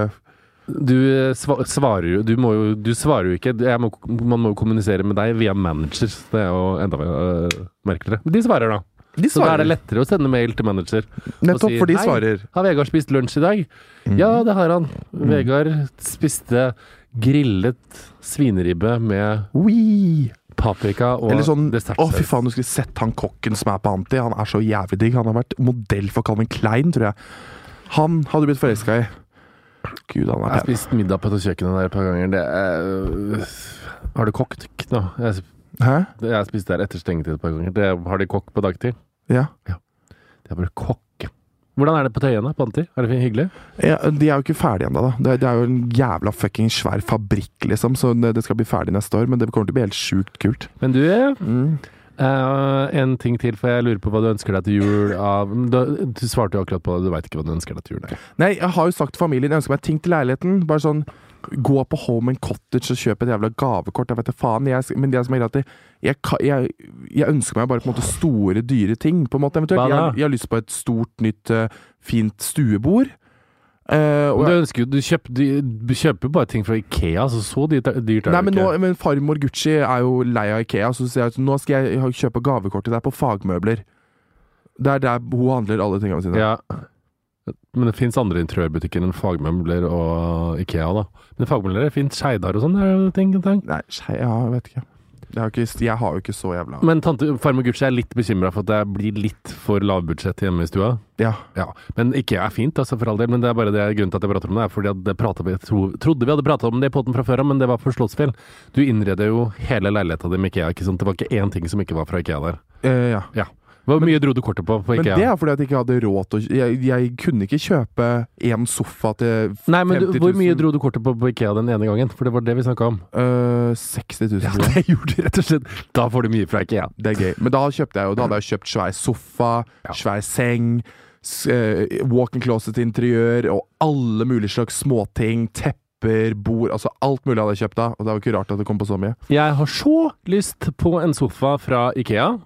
Du eh, svarer jo Du må jo Du svarer jo ikke. Jeg må, man må jo kommunisere med deg via manager. Det er jo enda uh, merkeligere. Men de svarer, da. De svarer. Så da er det lettere å sende mail til manager. Nettopp, si, for de «Hei, svarer. Har Vegard spist lunsj i dag? Ja, det har han. Vegard spiste grillet svineribbe med Oi. Paprika og Eller sånn Å, fy faen, du skulle sett han kokken som er på Anti. Han er så jævlig digg. Han har vært modell for Calvin Klein, tror jeg. Han hadde du blitt forelska i. Gud, han Jeg er har pen. spist middag på dette kjøkkenet der et par ganger. Det er, har du kokt nå? Jeg, Hæ? jeg har spist der etter stengetid et par ganger. Det, har de kokk på dagtid? Ja. Det har bare kokke. Hvordan er det på Tøyen da, på Anti? Er det hyggelig? ja. De er jo ikke ferdige ennå, da. Det, det er jo en jævla fucking svær fabrikk, liksom. Så det skal bli ferdig neste år. Men det kommer til å bli helt sjukt kult. Men du, Mm. Uh, en ting til, for jeg lurer på hva du ønsker deg til jul av Du, du svarte jo akkurat på det, du veit ikke hva du ønsker deg til jul. nei. Nei, jeg har jo sagt til familien Jeg ønsker meg ting til leiligheten. Bare sånn Gå på Home and Cottage og kjøp et jævla gavekort. Jeg vet faen. Jeg, men det som er greit, jeg, jeg, jeg ønsker meg bare på en måte store, dyre ting. På en måte, eventuelt. Jeg, har lyst på et stort, nytt, eh, fint stuebord. Uh, og du ønsker jo Du kjøper, du, kjøper bare ting fra Ikea, så så dyrt, er- dyrt er nei, det men, nå, ikke. men farmor Gucci er jo lei av Ikea, så sier jeg at nå skal jeg kjøpe gavekort til deg på fagmøbler. Det er der hun handler alle tingene sine. Ja. Men det fins andre interiørbutikker enn fagmøbler og Ikea, da. Men fagmøbler er fint. Skeidar og sånn ting. ting. Nei, skei, ja, jeg vet ikke. Jeg har, ikke. jeg har jo ikke så jævla Men tante farmor Gucci er litt bekymra for at det blir litt for lavbudsjett hjemme i stua. Ja. Ja, Men Ikea er fint, altså, for all del. Men det er bare det grunnen til at jeg prater om det, er fordi at det vi, jeg tro, trodde vi hadde prata om det i poden fra før av, men det var for Slottsfjell. Du innreder jo hele leiligheta di med Ikea, ikke sant? Det var ikke én ting som ikke var fra Ikea der. Eh, ja. Ja. Hvor mye dro du kortet på på IKEA? Men det er fordi at jeg ikke hadde råd til å jeg, jeg kunne ikke kjøpe en sofa til Nei, men du, 50 000. hvor mye dro du kortet på på Ikea den ene gangen? For det var det vi snakka om. Uh, 60 000. Ja, det gjorde du rett og slett. Da får du mye fra Ikea. Det er gøy. Men da kjøpte jeg jo Da hadde jeg kjøpt svær sofa, Ja. svær seng, eh, walk-in closet-interiør og alle mulige slags småting. Tepper, bord Altså alt mulig hadde jeg kjøpt da. Og det var ikke rart at det kom på så mye. Jeg har så lyst på en sofa fra Ikea.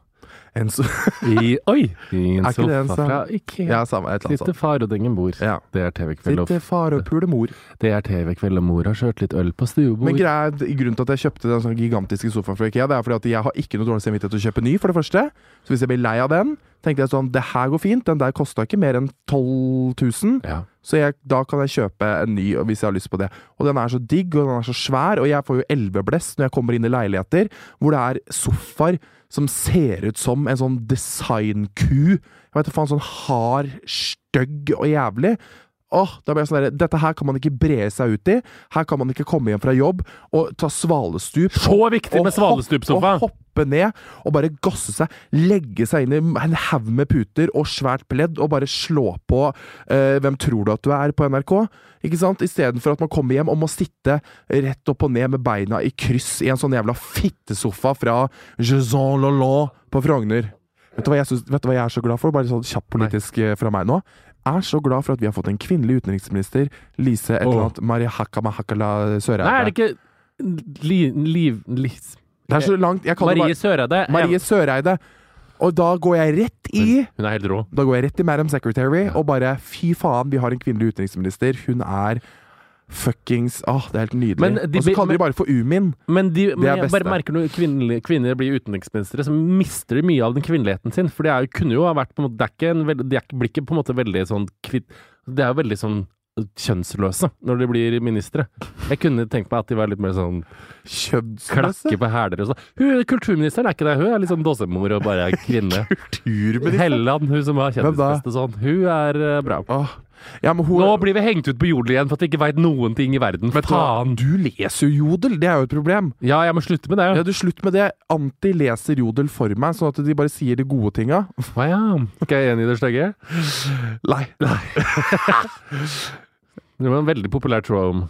En so I, oi! I en Er ikke det en sofa fra Ikea. ja, samme. Et eller annet Sitter far og dengen bor. Ja. Det er TV-kveld og Sitter far og puler mor. Det er TV-kveld, og mor har kjørt litt øl på stuebord. Men greia, grunnen til at jeg kjøpte den sånn gigantiske sofaen fra Ikea, det er fordi at jeg har ikke noe dårlig samvittighet til å kjøpe ny, for det første. Så hvis jeg blir lei av den, tenkte jeg sånn Det her går fint. Den der kosta ikke mer enn 12 000. ja. Så jeg, da kan jeg kjøpe en ny hvis jeg har lyst på det. Og den er så digg, og den er så svær, og jeg får jo elveblest når jeg kommer inn i leiligheter hvor det er sofaer som ser ut som en sånn designku. Jeg vet da faen, sånn hard, stygg og jævlig. Åh, da ble jeg sånn der, Dette her kan man ikke bre seg ut i. Her kan man ikke komme hjem fra jobb og ta svalestup. Så viktig med svalestupsofa! Og hoppe ned og bare gasse seg. Legge seg inn i en haug med puter og svært pledd og bare slå på eh, Hvem tror du at du er på NRK? Ikke sant? Istedenfor at man kommer hjem og må sitte rett opp og ned med beina i kryss i en sånn jævla fittesofa fra Jaison Lolon på Frogner. Vet du, synes, vet du hva jeg er så glad for? Bare sånn kjapt politisk Nei. fra meg nå. Jeg Er så glad for at vi har fått en kvinnelig utenriksminister, Lise et eller Åh. annet Mariahaka Mahakala Søreide. Nei, er det ikke li, Liv... Li, Det er så langt Marie Søreide. Marie Søreide. Og da går jeg rett i Hun er helt rå. Da går jeg rett i Madam Secretary og bare Fy faen, vi har en kvinnelig utenriksminister. Hun er fuckings Åh, det er helt nydelig. Men de og så kaller de bare for Umin. Men, de, det er beste. bare merker når kvinner, kvinner blir utenriksministre, så mister de mye av den kvinneligheten sin. For det er kunne jo ha vært på en måte Det er ikke en veld, de ikke- blir ikke på en måte veldig sånn. Det er jo veldig sånn kjønnsløse når de blir ministre. Jeg kunne tenkt meg at de var litt mer sånn Kjønnsløse. klakke på hæler og sånn. Hun Kulturministeren er ikke det. Hun er litt sånn dåsemor og bare er kvinne. Kulturminister. Helleland, hun som har Hvem og sånn. Hun er eh, bra. Åh. Ja, hun Nå blir vi hengt ut på jodel igjen for at vi ikke veit noen ting i verden. Men? Faen! Du leser jo jodel, det er jo et problem. Ja, jeg må slutte med det. Ja, du Slutt med det. Anti leser jodel for meg, sånn at de bare sier de gode tinga. Å ja. Skal jeg enig i det stygge? Nei. Det var en veldig populær tråd om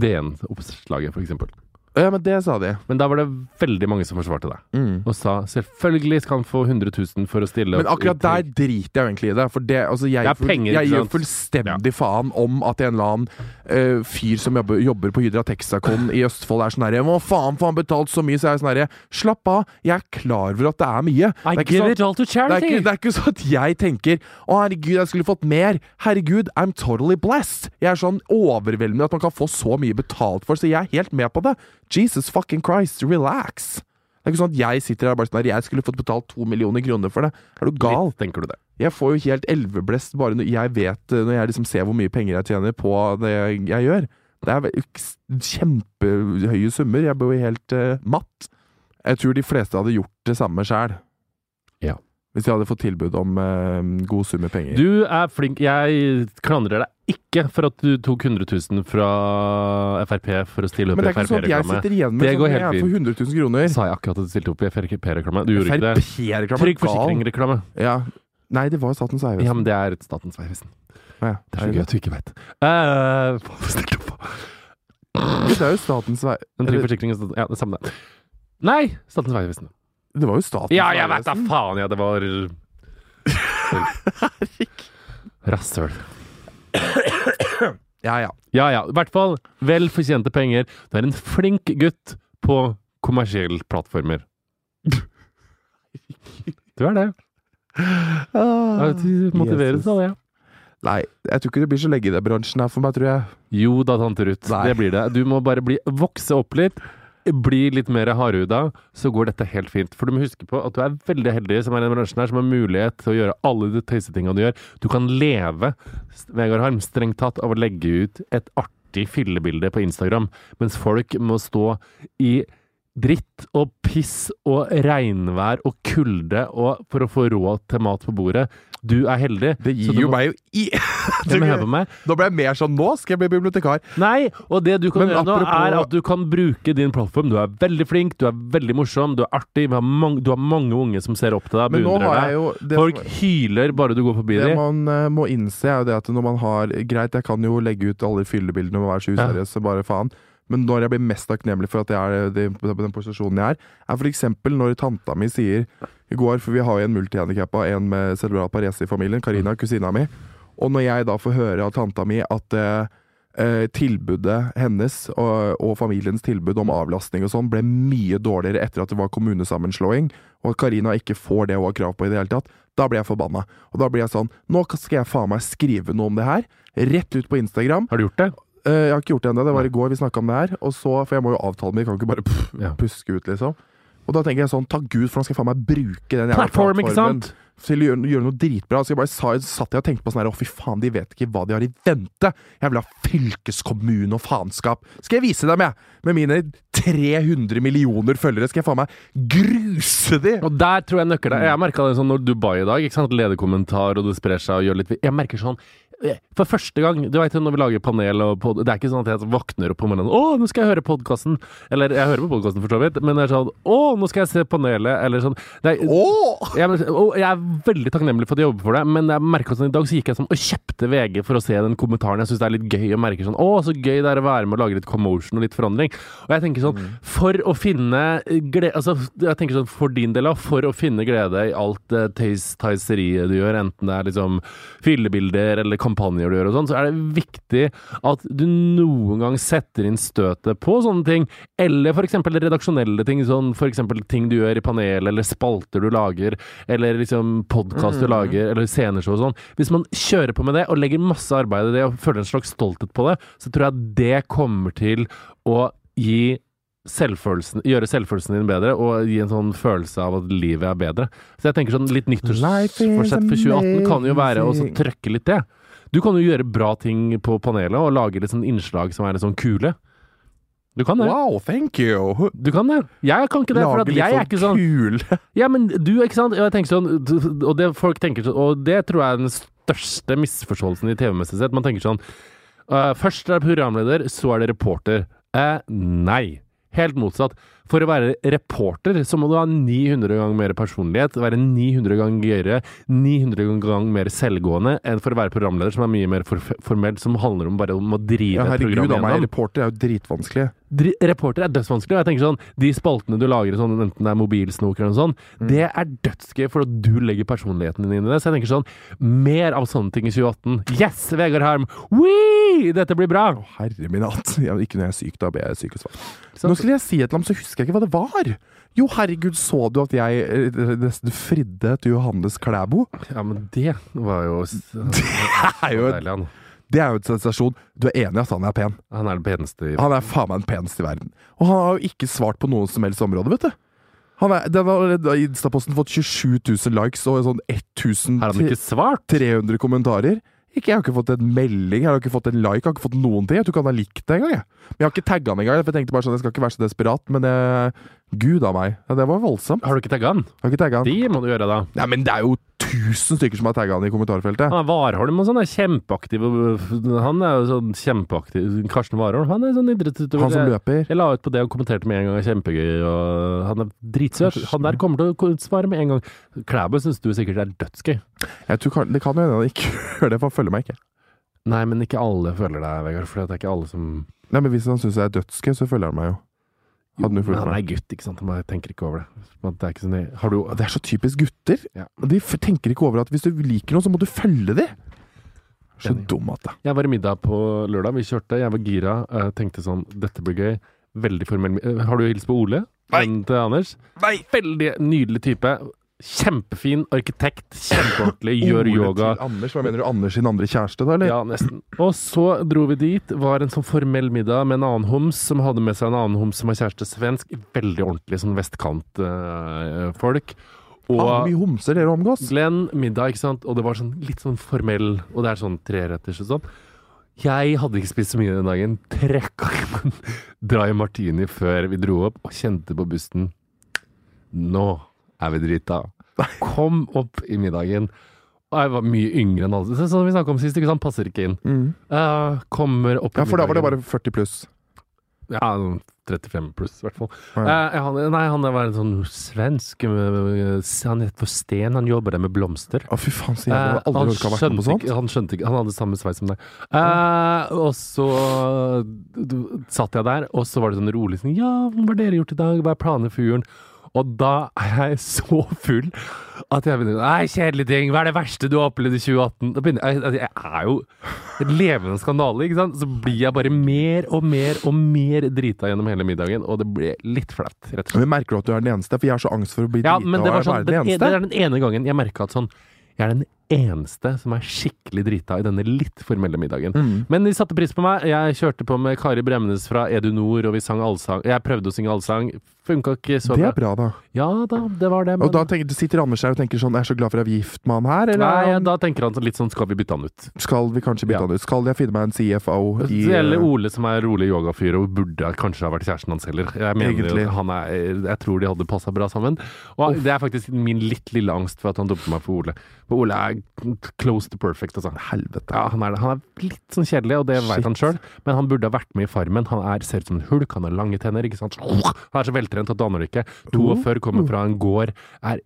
DN-oppslaget, for eksempel. Ja, men det sa de. Men da var det veldig mange som forsvarte deg. Mm. Og sa selvfølgelig skal han få 100 000 for å stille Men akkurat der driter jeg jo egentlig i det. For det, altså jeg, Det er penger, jeg gir fullstendig faen om at en eller annen uh, fyr som jobber, jobber på Hydra Texacon i Østfold er sånn herre Hva faen får han betalt så mye? Så er jeg sånn herre Slapp av, jeg er klar over at det er mye. I det, er give sånn, it all to det, er ikke, det er ikke sånn at jeg tenker Å herregud, jeg skulle fått mer. Herregud, I'm totally blessed. Jeg er sånn overveldende at man kan få så mye betalt for, så jeg er helt med på det. Jesus fucking Christ, relax. Det er ikke sånn at jeg sitter her og bare sånn Jeg skulle fått betalt to millioner kroner for det. Er du gal? Litt, tenker du det. Jeg får jo helt elveblest bare når jeg vet Når jeg liksom ser hvor mye penger jeg tjener på det jeg, jeg gjør. Det er kjempehøye summer. Jeg blir jo helt uh, matt. Jeg tror de fleste hadde gjort det samme sjæl. Ja. Hvis jeg hadde fått tilbud om eh, god sum med penger. Du er flink. Jeg klandrer deg ikke for at du tok 100 000 fra Frp for å stille opp i det er ikke sånn at jeg Frp-reklame. sitter igjen med Det sånn går jeg helt er for 100 000 kroner. Sa jeg akkurat at du stilte opp i Frp-reklame? Du gjorde ikke det. FrP-reklame. Trygg forsikring-reklame. Ja. Nei, det var Statens vegvesen. Ja, men det er Statens vegvesen. Ja, Det er så gøy at du ikke vet. Uh, stilt opp. Det er jo Statens vei... Trygg forsikring og Ja, det samme det. Nei! Statens vegvesen. Det var jo Statens Ja, jeg vet da faen! Ja, det var Rasshøl. Ja, ja. Ja ja, i hvert fall vel fortjente penger. Du er en flink gutt på kommersielle plattformer. Du er det. Ja, Du motiveres av det. Nei, jeg tror ikke det blir så lenge i den bransjen her for meg, tror jeg. Jo da, tante Ruth. Det blir det. Du må bare bli, vokse opp litt. Bli litt mer hardhuda, så går dette helt fint. For du må huske på at du er veldig heldig som er i denne bransjen her, som har mulighet til å gjøre alle de tøysetinga du gjør. Du kan leve, Vegard Harm, strengt tatt av å legge ut et artig fyllebilde på Instagram, mens folk må stå i dritt og piss og regnvær og kulde og for å få råd til mat på bordet. Du er heldig. Det gir jo må- meg jo i Ja, men meg. Nå ble jeg mer sånn Nå skal jeg bli bibliotekar. Nei, og det du kan Men gjøre nå, apropos- er at du kan bruke din plattform. Du er veldig flink, du er veldig morsom, du er artig. Vi har mange, du har mange unge som ser opp til deg, beundrer har deg. jeg jo Folk hyler bare du går forbi det man uh, må innse, er jo det at når man har Greit, jeg kan jo legge ut alle fyllebildene og være så Ja. useriøs, så bare faen. Men når jeg blir mest takknemlig for at jeg er på den posisjonen jeg er, er eksempel når tanta mi sier i går, for vi har jo en multihandikappa, en med cerebral parese i familien, Karina, kusina mi, og når jeg da får høre av tanta mi at eh, eh, tilbudet hennes og, og familiens tilbud om avlastning og sånn ble mye dårligere etter at det var kommunesammenslåing, og at Karina ikke får det hun har krav på i det hele tatt, da blir jeg forbanna. Og da blir jeg sånn Nå skal jeg faen meg skrive noe om det her, rett ut på Instagram. Har du gjort det? Eh, jeg har ikke gjort det ennå, det var i går vi snakka om det her. Og så, For jeg må jo avtale med dem, jeg kan ikke bare pff, Ja. puske ut, liksom. Og da tenker jeg sånn, takk Gud, for nå skal jeg faen meg bruke den jævla ikke sant? til å gjøre, gjøre noe dritbra. Så jeg bare sa, satt jeg og tenkte på sånn her, å fy faen, de vet ikke hva de har i vente. Jeg vil ha fylkeskommune og faenskap. Skal jeg vise dem, jeg! Med mine 300 millioner følgere skal jeg faen meg gruse de! Og der tror jeg nøkkelen er. Jeg merka det sånn når Dubai i dag. ikke sant? Lederkommentar, og det sprer seg og gjør litt Jeg merker sånn for første gang Du vet når vi lager panel og pod, Det er ikke sånn at jeg våkner opp om morgenen Å, nå skal jeg høre podkasten. Eller jeg hører på podkasten for så vidt, men det er sånn Å, nå skal jeg se panelet, eller sånn. Er, jeg, og jeg er veldig takknemlig for at jeg jobber for det, men jeg merka sånn, i dag så gikk jeg sånn og kjøpte VG for å se den kommentaren. Jeg syns det er litt gøy å merke sånn Å, så gøy det er å være med og lage litt commotion og litt forandring. Og jeg tenker sånn For å finne glede Altså, jeg tenker sånn for din del, av, for å finne glede i alt uh, tøys, tøyseriet du gjør, enten det er liksom fyllebilder eller kampanjer du gjør og sånn, så er det viktig at du noen gang setter inn støtet på sånne ting. Eller f.eks. redaksjonelle ting, sånn f.eks. ting du gjør i panel, eller spalter du lager, eller liksom podkast du lager, eller sceneshow og sånn. Hvis man kjører på med det, og legger masse arbeid i det, og føler en slags stolthet på det, så tror jeg det kommer til å gi selvfølelsen, gjøre selvfølelsen din bedre, og gi en sånn følelse av at livet er bedre. Så jeg tenker sånn litt nyttårsforsett for 2018 kan jo være å så trøkke litt det. Du kan jo gjøre bra ting på panelet, og lage litt sånn innslag som er litt sånn kule. Du kan det. Wow, thank you! Du kan det. Jeg kan ikke det, for Lage at jeg er ikke sånn kule Ja, men du, ikke sant? Jeg tenker sånn, og det folk tenker sånn, og det tror jeg er den største misforståelsen i TV-messig sett. Man tenker sånn uh, Først er det programleder, så er det reporter. Uh, nei. Helt motsatt. For å være reporter så må du ha 900 ganger mer personlighet, være 900 ganger gøyere, 900 ganger mer selvgående enn for å være programleder, som er mye mer for formelt, som handler om bare om å drive Ja, et herregud program a meg, gjennom. reporter er jo dritvanskelig. Reporter er dødsvanskelig. og Jeg tenker sånn, De spaltene du lager, sånn, enten det er mobilsnoker eller noe sånt, Mm. det er dødsgøy, for at du legger personligheten din inn i det. Så jeg tenker sånn Mer av sånne ting i 2018. Yes, Vegard Harm! Wee! Dette blir bra! Å, herre min hatt. Ikke når jeg er syk, da blir jeg syk. Så- Nå skulle jeg si et eller annet, så husker jeg ikke hva det var. Jo, herregud, så du at jeg eh, nesten fridde til Johannes Klæbo? Ja, men det var jo Det er jo et-. Det er jo en sensasjon. Du er enig i at han er pen? Han er den peneste i verden. Han er faen meg den peneste i verden. Og han har jo ikke svart på noe som helst område, vet du. Han er, den har Instaposten fått 27 000 likes og sånn 1300 Har han ikke svart? kommentarer. Ikke, Jeg har ikke fått en melding, jeg har ikke fått en like, jeg har ikke fått noen ting. Jeg tror ikke han har likt det engang. Jeg. Men jeg har ikke tagga han engang, for jeg tenkte bare sånn, jeg skal ikke være så desperat. Men jeg, gud a meg. Ja, det var voldsomt. Har du ikke tagga han? Jeg har ikke tagget han. De må du gjøre, da. Nei, men det er jo tusen stykker som har tagga han i kommentarfeltet. Han er Warholm og sånn, er kjempeaktiv. Han er jo sånn kjempeaktiv. Karsten Warholm, han er sånn idrettsutøver. Han som løper. Jeg la ut på det og kommenterte med en gang. Kjempegøy. Han er dritsøt. Han der kommer til å svare med en gang. Klæbo syns du sikkert er dødsgøy. Jeg tror Det kan hende han ikke gjør det, for han følger meg ikke. Nei, men ikke alle føler deg, Vegard. For det er ikke alle som Nei, men Hvis han syns jeg er dødsgøy, så følger han meg jo. Hadde han fulgt med? han er gutt, ikke sant. Han tenker ikke over det. Det er ikke sånn Har du Det er så typisk gutter. Ja. De tenker ikke over at hvis du liker noe, så må du følge dem! Så dum at det. Jeg var i middag på lørdag. Vi kjørte. Jeg var gira. Jeg tenkte sånn Dette blir gøy. Veldig formell eh, Har du hilst på Ole? Nei. Til Anders? Nei! Veldig nydelig type. Kjempefin arkitekt. Kjempeordentlig. Gjør yoga. Anders, Hva mener du? Anders sin andre kjæreste, da? eller? Ja, nesten. Og så dro vi dit. Var en sånn formell middag med en annen homs som hadde med seg en annen homs som var kjæreste svensk. Veldig ordentlig sånn vestkantfolk. Faen, hvor og mye homser dere omgås. Glenn, middag, ikke sant. Og det var sånn litt sånn formell, og det er sånn treretters og sånn. Jeg hadde ikke spist så mye den dagen. Trekka i meg en dry martini før vi dro opp, og kjente på bussen Nå er vi drita. Kom opp i middagen. Og jeg var mye yngre enn alle. Sånn som vi snakka om sist, ikke sant. Passer ikke inn. Mm. Uh, kommer opp i middagen. Ja, for da var det bare 40 pluss. Ja, 35 pluss, i hvert fall. Ja. Eh, han, nei, han var en sånn svensk eh, Han het for Sten, han jobber der med blomster. Å, fy faen, så jævlig. Eh, han, skjønte på sånt. ikke, han skjønte ikke Han hadde samme sveis som deg. Eh, og så du, satt jeg der, og så var det sånn rolig sånn Ja, hva har dere gjort i dag? Hva er planene for julen? Og da er jeg så full at jeg begynner Nei, kjedelige ting. Hva er det verste du har opplevd i 2018? Da begynner jeg, altså, jeg er jo en levende skandale, ikke sant? Så blir jeg bare mer og mer og mer drita gjennom hele middagen, og det blir litt flaut, rett og slett. Men merker du at du er den eneste? For jeg har så angst for å bli Ja, drita men det og var sånn, være den, eneste. det er den ene gangen jeg merka at sånn Jeg er den eneste som er skikkelig drita i denne litt formelle middagen. Mm. Men de satte pris på meg. Jeg kjørte på med Kari Bremnes fra Edu Nord, og vi sang allsang. Jeg prøvde å synge allsang. Funka ikke så bra. Det er bra, da. Ja da, det var det. Og da tenker, sitter Anders her og tenker sånn Jeg er så glad for at jeg er gift med han her, eller Nei, da tenker han sånn litt sånn Skal vi bytte han ut? skal vi kanskje bytte Ja. han ut? Skal jeg finne meg en CFO i Det gjelder Ole som er rolig yogafyr og burde kanskje ha vært kjæresten hans heller. Jeg mener Egentlig. han er Jeg tror de hadde passa bra sammen. Og det er faktisk min litt lille angst for at han dumper meg for Ole. For Ole er close to perfect, altså. Helvete. Ja, han er, han er litt sånn kjedelig, og det Shit. vet han sjøl. Men han burde ha vært med i Farmen. Han er, ser ut som en hulk, han har lange tenner. ikke sant? Han er så veltrent at du aner det ikke. 42 kommer fra en gård, er.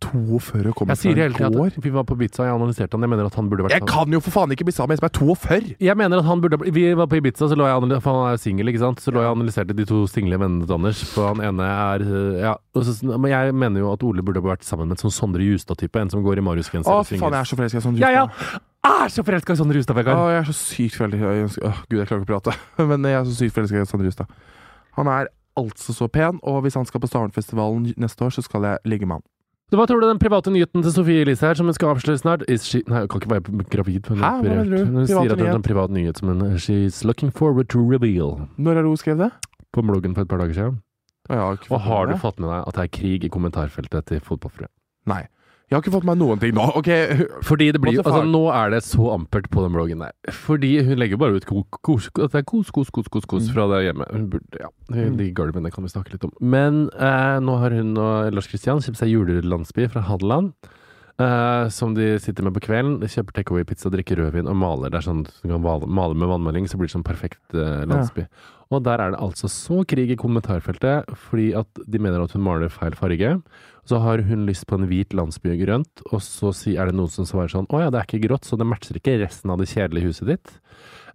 42 kommer Jeg sier fra hele en tida at vi var på Ibiza, jeg analyserte han. Jeg mener at han burde vært Jeg kan jo for faen ikke bli sammen med en som er 42! Jeg mener at han burde Vi var på Ibiza, så lå jeg analyserte, for han er jo singel, ikke sant. Så lå jeg og analyserte de to single vennene til Anders. For han ene er øh, Ja. så- Men jeg mener jo at Ole burde vært sammen med en sånn Sondre Justad-type. En som går i Marius-genser Å, faen, jeg er så forelska i sånn Ja, ja! Er så forelska i Sondre Justad, Å, jeg er så sykt forelska Gud, jeg klarer ikke å prate. Men jeg er så sykt forelska i Sondre Justad. Han er altså så pen, og hvis han skal på Starenfestivalen neste år, så skal jeg ligge med han. Hva tror du den private nyheten til Sofie Elise her, som hun skal avsløre snart? Is she Nei, hun kan ikke være gravid. Hun, Hæ? Hva mener du? Hun sier at det er en privat nyhet som hun She's looking forward to reveal. Når har hun skrevet det? På bloggen for et par dager siden. Og, har Og har du fått med deg at det er krig i kommentarfeltet til Fotballfrue? Nei. Jeg har ikke fått meg noen ting nå. Ok, Fordi det blir Altså, nå er det så ampert på den bloggen der. Fordi hun legger bare ut ko- kos, at det er kos, kos, kos, kos, kos Mm. fra det hjemme. Hun burde, ja. De gulvene kan vi snakke litt om. Men eh, nå har hun og Lars Kristian kjøpt seg julelandsby fra Hadeland. eh, som de sitter med på kvelden. De kjøper takeaway-pizza, drikker rødvin og maler. Det er sånn Du kan male med vannmaling, så blir det sånn perfekt eh, landsby. Og der er det altså så krig i kommentarfeltet fordi at de mener at hun maler feil farge. Så har hun lyst på en hvit landsby og grønt, og så er det noen som svarer sånn Å ja, det er ikke grått, så det matcher ikke resten av det kjedelige huset ditt.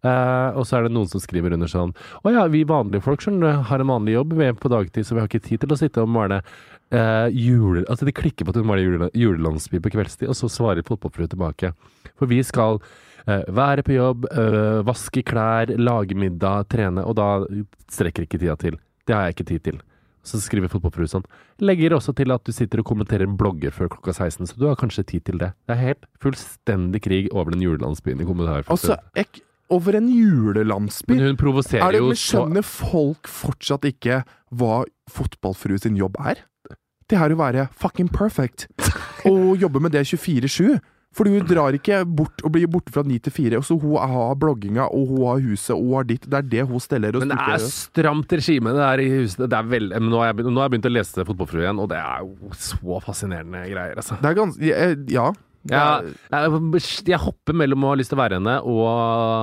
Uh, og så er det noen som skriver under sånn Å ja, vi vanlige folk skjønner har en vanlig jobb, vi på dagtid, så vi har ikke tid til å sitte og male uh, jule... Altså, de klikker på at hun maler julelandsby på kveldstid, og så svarer fotballfrue tilbake. For vi skal eh, være på jobb, eh, vaske klær, lage middag, trene, og da strekker ikke tida til. Det har jeg ikke tid til. Så skriver fotballfrue sånn. Legger også til at du sitter og kommenterer blogger før klokka 16, så du har kanskje tid til det. Det er helt fullstendig krig over den julelandsbyen i kommentarfeltet. Altså, over en julelandsby Men hun provoserer er jo men Skjønner folk fortsatt ikke hva fotballfrue sin jobb er? Det er å være fucking perfect. Og jobbe med det 24-7. For du drar ikke bort og blir borte fra 9 til 4. Og så hun har blogginga, og hun har huset, og hun har ditt. Det er det hun steller Men det er stramt regime det er i huset. Det er vel, men nå har, jeg, begynt- nå har jeg begynt å lese Fotballfrue igjen, og det er jo så fascinerende greier, altså. Det er ganske Ja. Ja, jeg, hopper mellom å ha lyst til å være henne og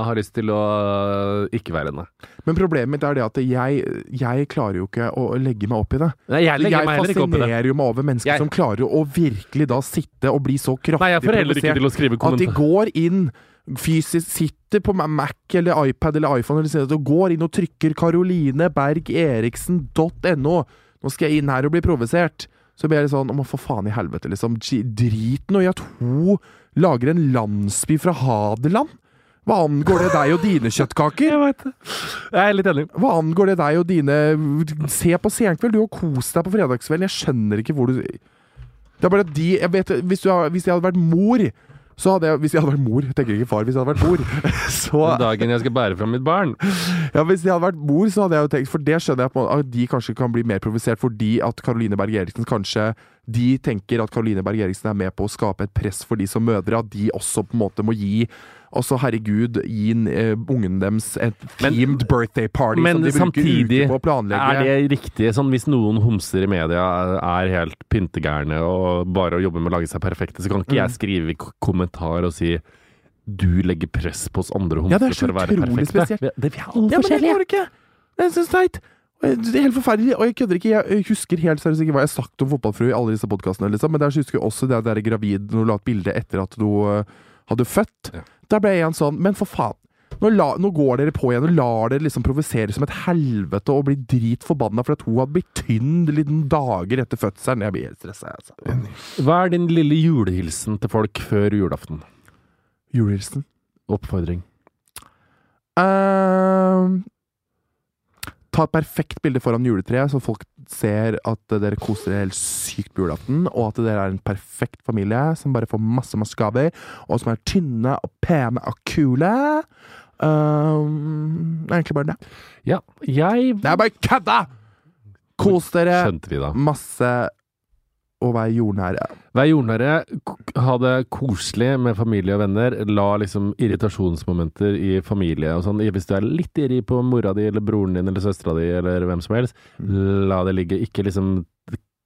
ha lyst til å ikke være henne. Men problemet mitt er det at jeg, jeg klarer jo ikke å legge meg opp i det. Nei, jeg jeg fascinerer jo meg over mennesker Jeg- som klarer å virkelig da sitte og bli så kraftig Nei, jeg får heller ikke provosert til å skrive At de går inn fysisk, sitter på Mac eller iPad eller iPhone eller og går inn og trykker karolinebergeriksen.no. Nå skal jeg inn her og bli provosert. Så ble jeg litt sånn Å, for faen i helvete, liksom. Drit nå i at hun lager en landsby fra Hadeland. Hva angår det deg og dine kjøttkaker? Jeg vet det. Jeg er litt enig. Hva angår det deg og dine Se på Senkveld, du har kost deg på fredagskvelden. Jeg skjønner ikke hvor du Det er bare at de jeg vet, hvis, du har, hvis jeg hadde vært mor så hadde jeg, Hvis jeg hadde vært mor, jeg tenker ikke far, hvis jeg hadde vært mor Så Den dagen jeg skal bære fram mitt barn. ja, Hvis jeg hadde vært mor, så hadde jeg jo tenkt For det skjønner jeg på at de kanskje kan bli mer provosert fordi at Caroline Berg Eriksen kanskje De tenker at Caroline Berg Eriksen er med på å skape et press for de som mødre, at de også på en måte må gi også, herregud, gi eh, ungen deres et Men- themed birthday party Men som de bruker ute uker på å planlegge. Er det riktig? Sånn Hvis noen homser i media er helt pyntegærne og bare jobber med å lage seg perfekte, så kan ikke Mm. jeg skrive kommentar og si du legger press på oss andre homser Ja, det er så for å være perfekte. spesielt. det det, vi er alle Ja, men jeg gjør det ikke! Jeg syns teit. Og jeg- Det er helt forferdelig, og jeg kødder ikke. Jeg husker helt seriøst ikke hva jeg har sagt om fotballfrue i alle disse podkastene, liksom. men jeg husker også det der gravid når du la et bilde etter at du hadde født. Ja. Da ble jeg en sånn Men for faen. Nå, la, nå går dere på igjen og lar dere liksom provosere som et helvete og bli dritforbanna for at hun hadde blitt tynn noen dager etter fødselen. Jeg blir helt stressa, altså. Hva er din lille julehilsen til folk før julaften? Julehilsen. Oppfordring. Uh, ta et perfekt bilde foran juletreet, så folk ser at dere koser dere helt sykt på julaften, og at dere er en perfekt familie som bare får masse masse gaver, og som er tynne og pene og kule. Um, det er egentlig bare det. Ja, jeg Det er bare kødda! Kos dere masse og vær jordnære. Vær jordnære, ha det koselig med familie og venner. La liksom irritasjonsmomenter i familie og sånn Hvis du er litt irri på mora di eller broren din eller søstera di eller hvem som helst, la det ligge. Ikke liksom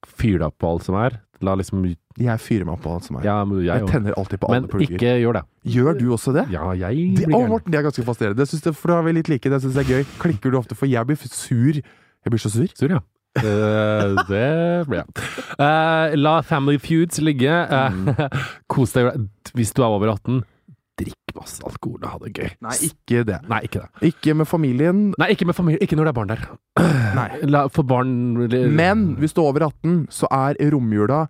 fyr deg opp på alt som er. La liksom Jeg fyrer meg opp på alt som er. Ja, men jeg jeg tenner alltid på alle Men plugger. ikke gjør det. Gjør du også det? Ja, jeg blir å, gæren. Morten, det er ganske fascinerende. Det for da er vi litt like. Det syns jeg er gøy. Klikker du ofte? For jeg blir sur. Jeg blir så sur. Sur, ja. Eh, det blir jeg. Uh, la Family Feuds ligge. Uh, kos deg. Hvis du er over 18, drikk masse alkohol og ha det gøy. Nei, ikke det. Nei, ikke det. Ikke med familien. Nei, ikke med familien. Ikke når det er barn der. Nei. La, for barn Men hvis du er over 18, så er romjula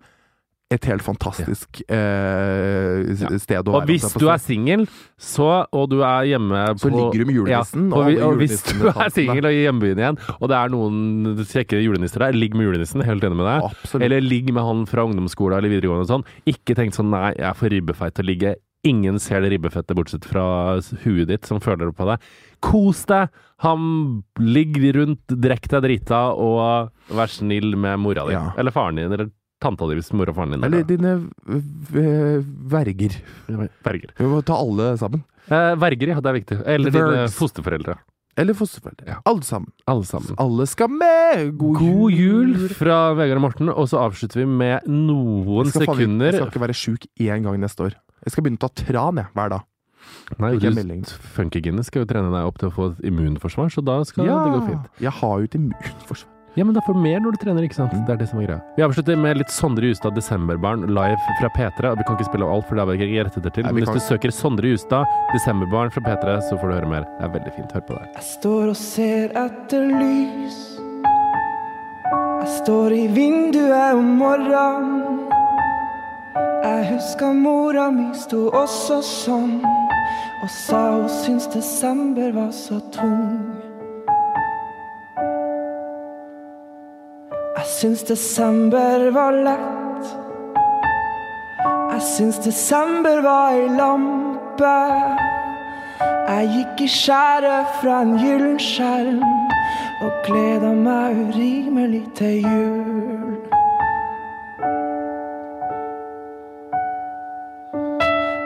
et helt fantastisk eh, sted Ja. sted være. Og hvis du er si. singel, så, og du er hjemme på Så ligger du med julenissen, Ja, og vi- og hvis du er singel og i hjembyen igjen, og det er noen kjekke julenisser der, ligg med julenissen. Helt enig med deg. Absolutt. Eller ligg med han fra ungdomsskolen eller videregående og sånn. Ikke tenk sånn nei, jeg er for ribbefeit til å ligge. Ingen ser det ribbefettet bortsett fra huet ditt som føler på deg. Kos deg! Han ligger rundt, drekk deg drita, og vær snill med mora di. Ja. Eller faren din, eller tanta di hvis mor og faren din er Eller dine verger. Verger. Vi må ta alle sammen. Eh, verger, ja. Det er viktig. Eller dine fosterforeldre. Eller fosterforeldre. Ja. Alle sammen. Alle sammen. Alle skal med! God, God jul fra Vegard og Morten, og så avslutter vi med noen Jeg sekunder jeg skal ikke være sjuk én gang neste år. Jeg skal begynne å ta tran jeg, hver dag. Nei, du. Funky Guinness skal jo trene deg opp til å få et immunforsvar, så da skal det gå fint. Jeg har jo et immunforsvar. Ja, men da får du mer når du trener, ikke sant? Det er det som er greia. Vi avslutter med litt Sondre Justad Desemberbarn live fra P3. Vi kan ikke spille av alt, for det har vi ikke rettigheter til. Nei, Men hvis kan- du søker Sondre Justad Desemberbarn fra P3, så får du høre mer. Det er veldig fint. Hør på det. Jeg står og ser etter lys. Jeg står i vinduet om morgenen. Jeg husker mora mi sto også sånn og sa hun syntes desember var så tung. Syns desember var lett. Jeg syns desember var ei lampe. Jeg gikk i skjæret fra en gyllen skjerm og gleda meg urimelig til jul.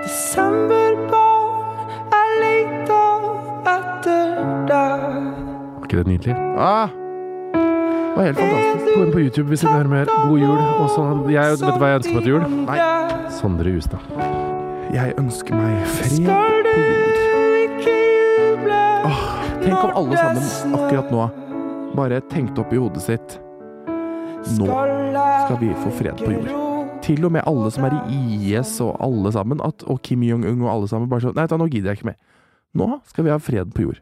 Desemberbarn, jeg leita etter deg. Var ikke det nydelig? Ah, det var helt fantastisk. Gå inn på YouTube hvis du vil høre mer. God jul. Og så, jeg, vet du hva jeg ønsker meg til jul? Nei. Sondre Justad. Jeg ønsker meg fred på jord. Åh, Tenk om alle sammen akkurat nå bare tenkte opp i hodet sitt Nå skal vi få fred på jord. Til og med alle som er i IS og alle sammen, at, og Kim Jong-un og alle sammen, bare sånn Nei, da, nå gidder jeg ikke mer. Nå skal vi ha fred på jord.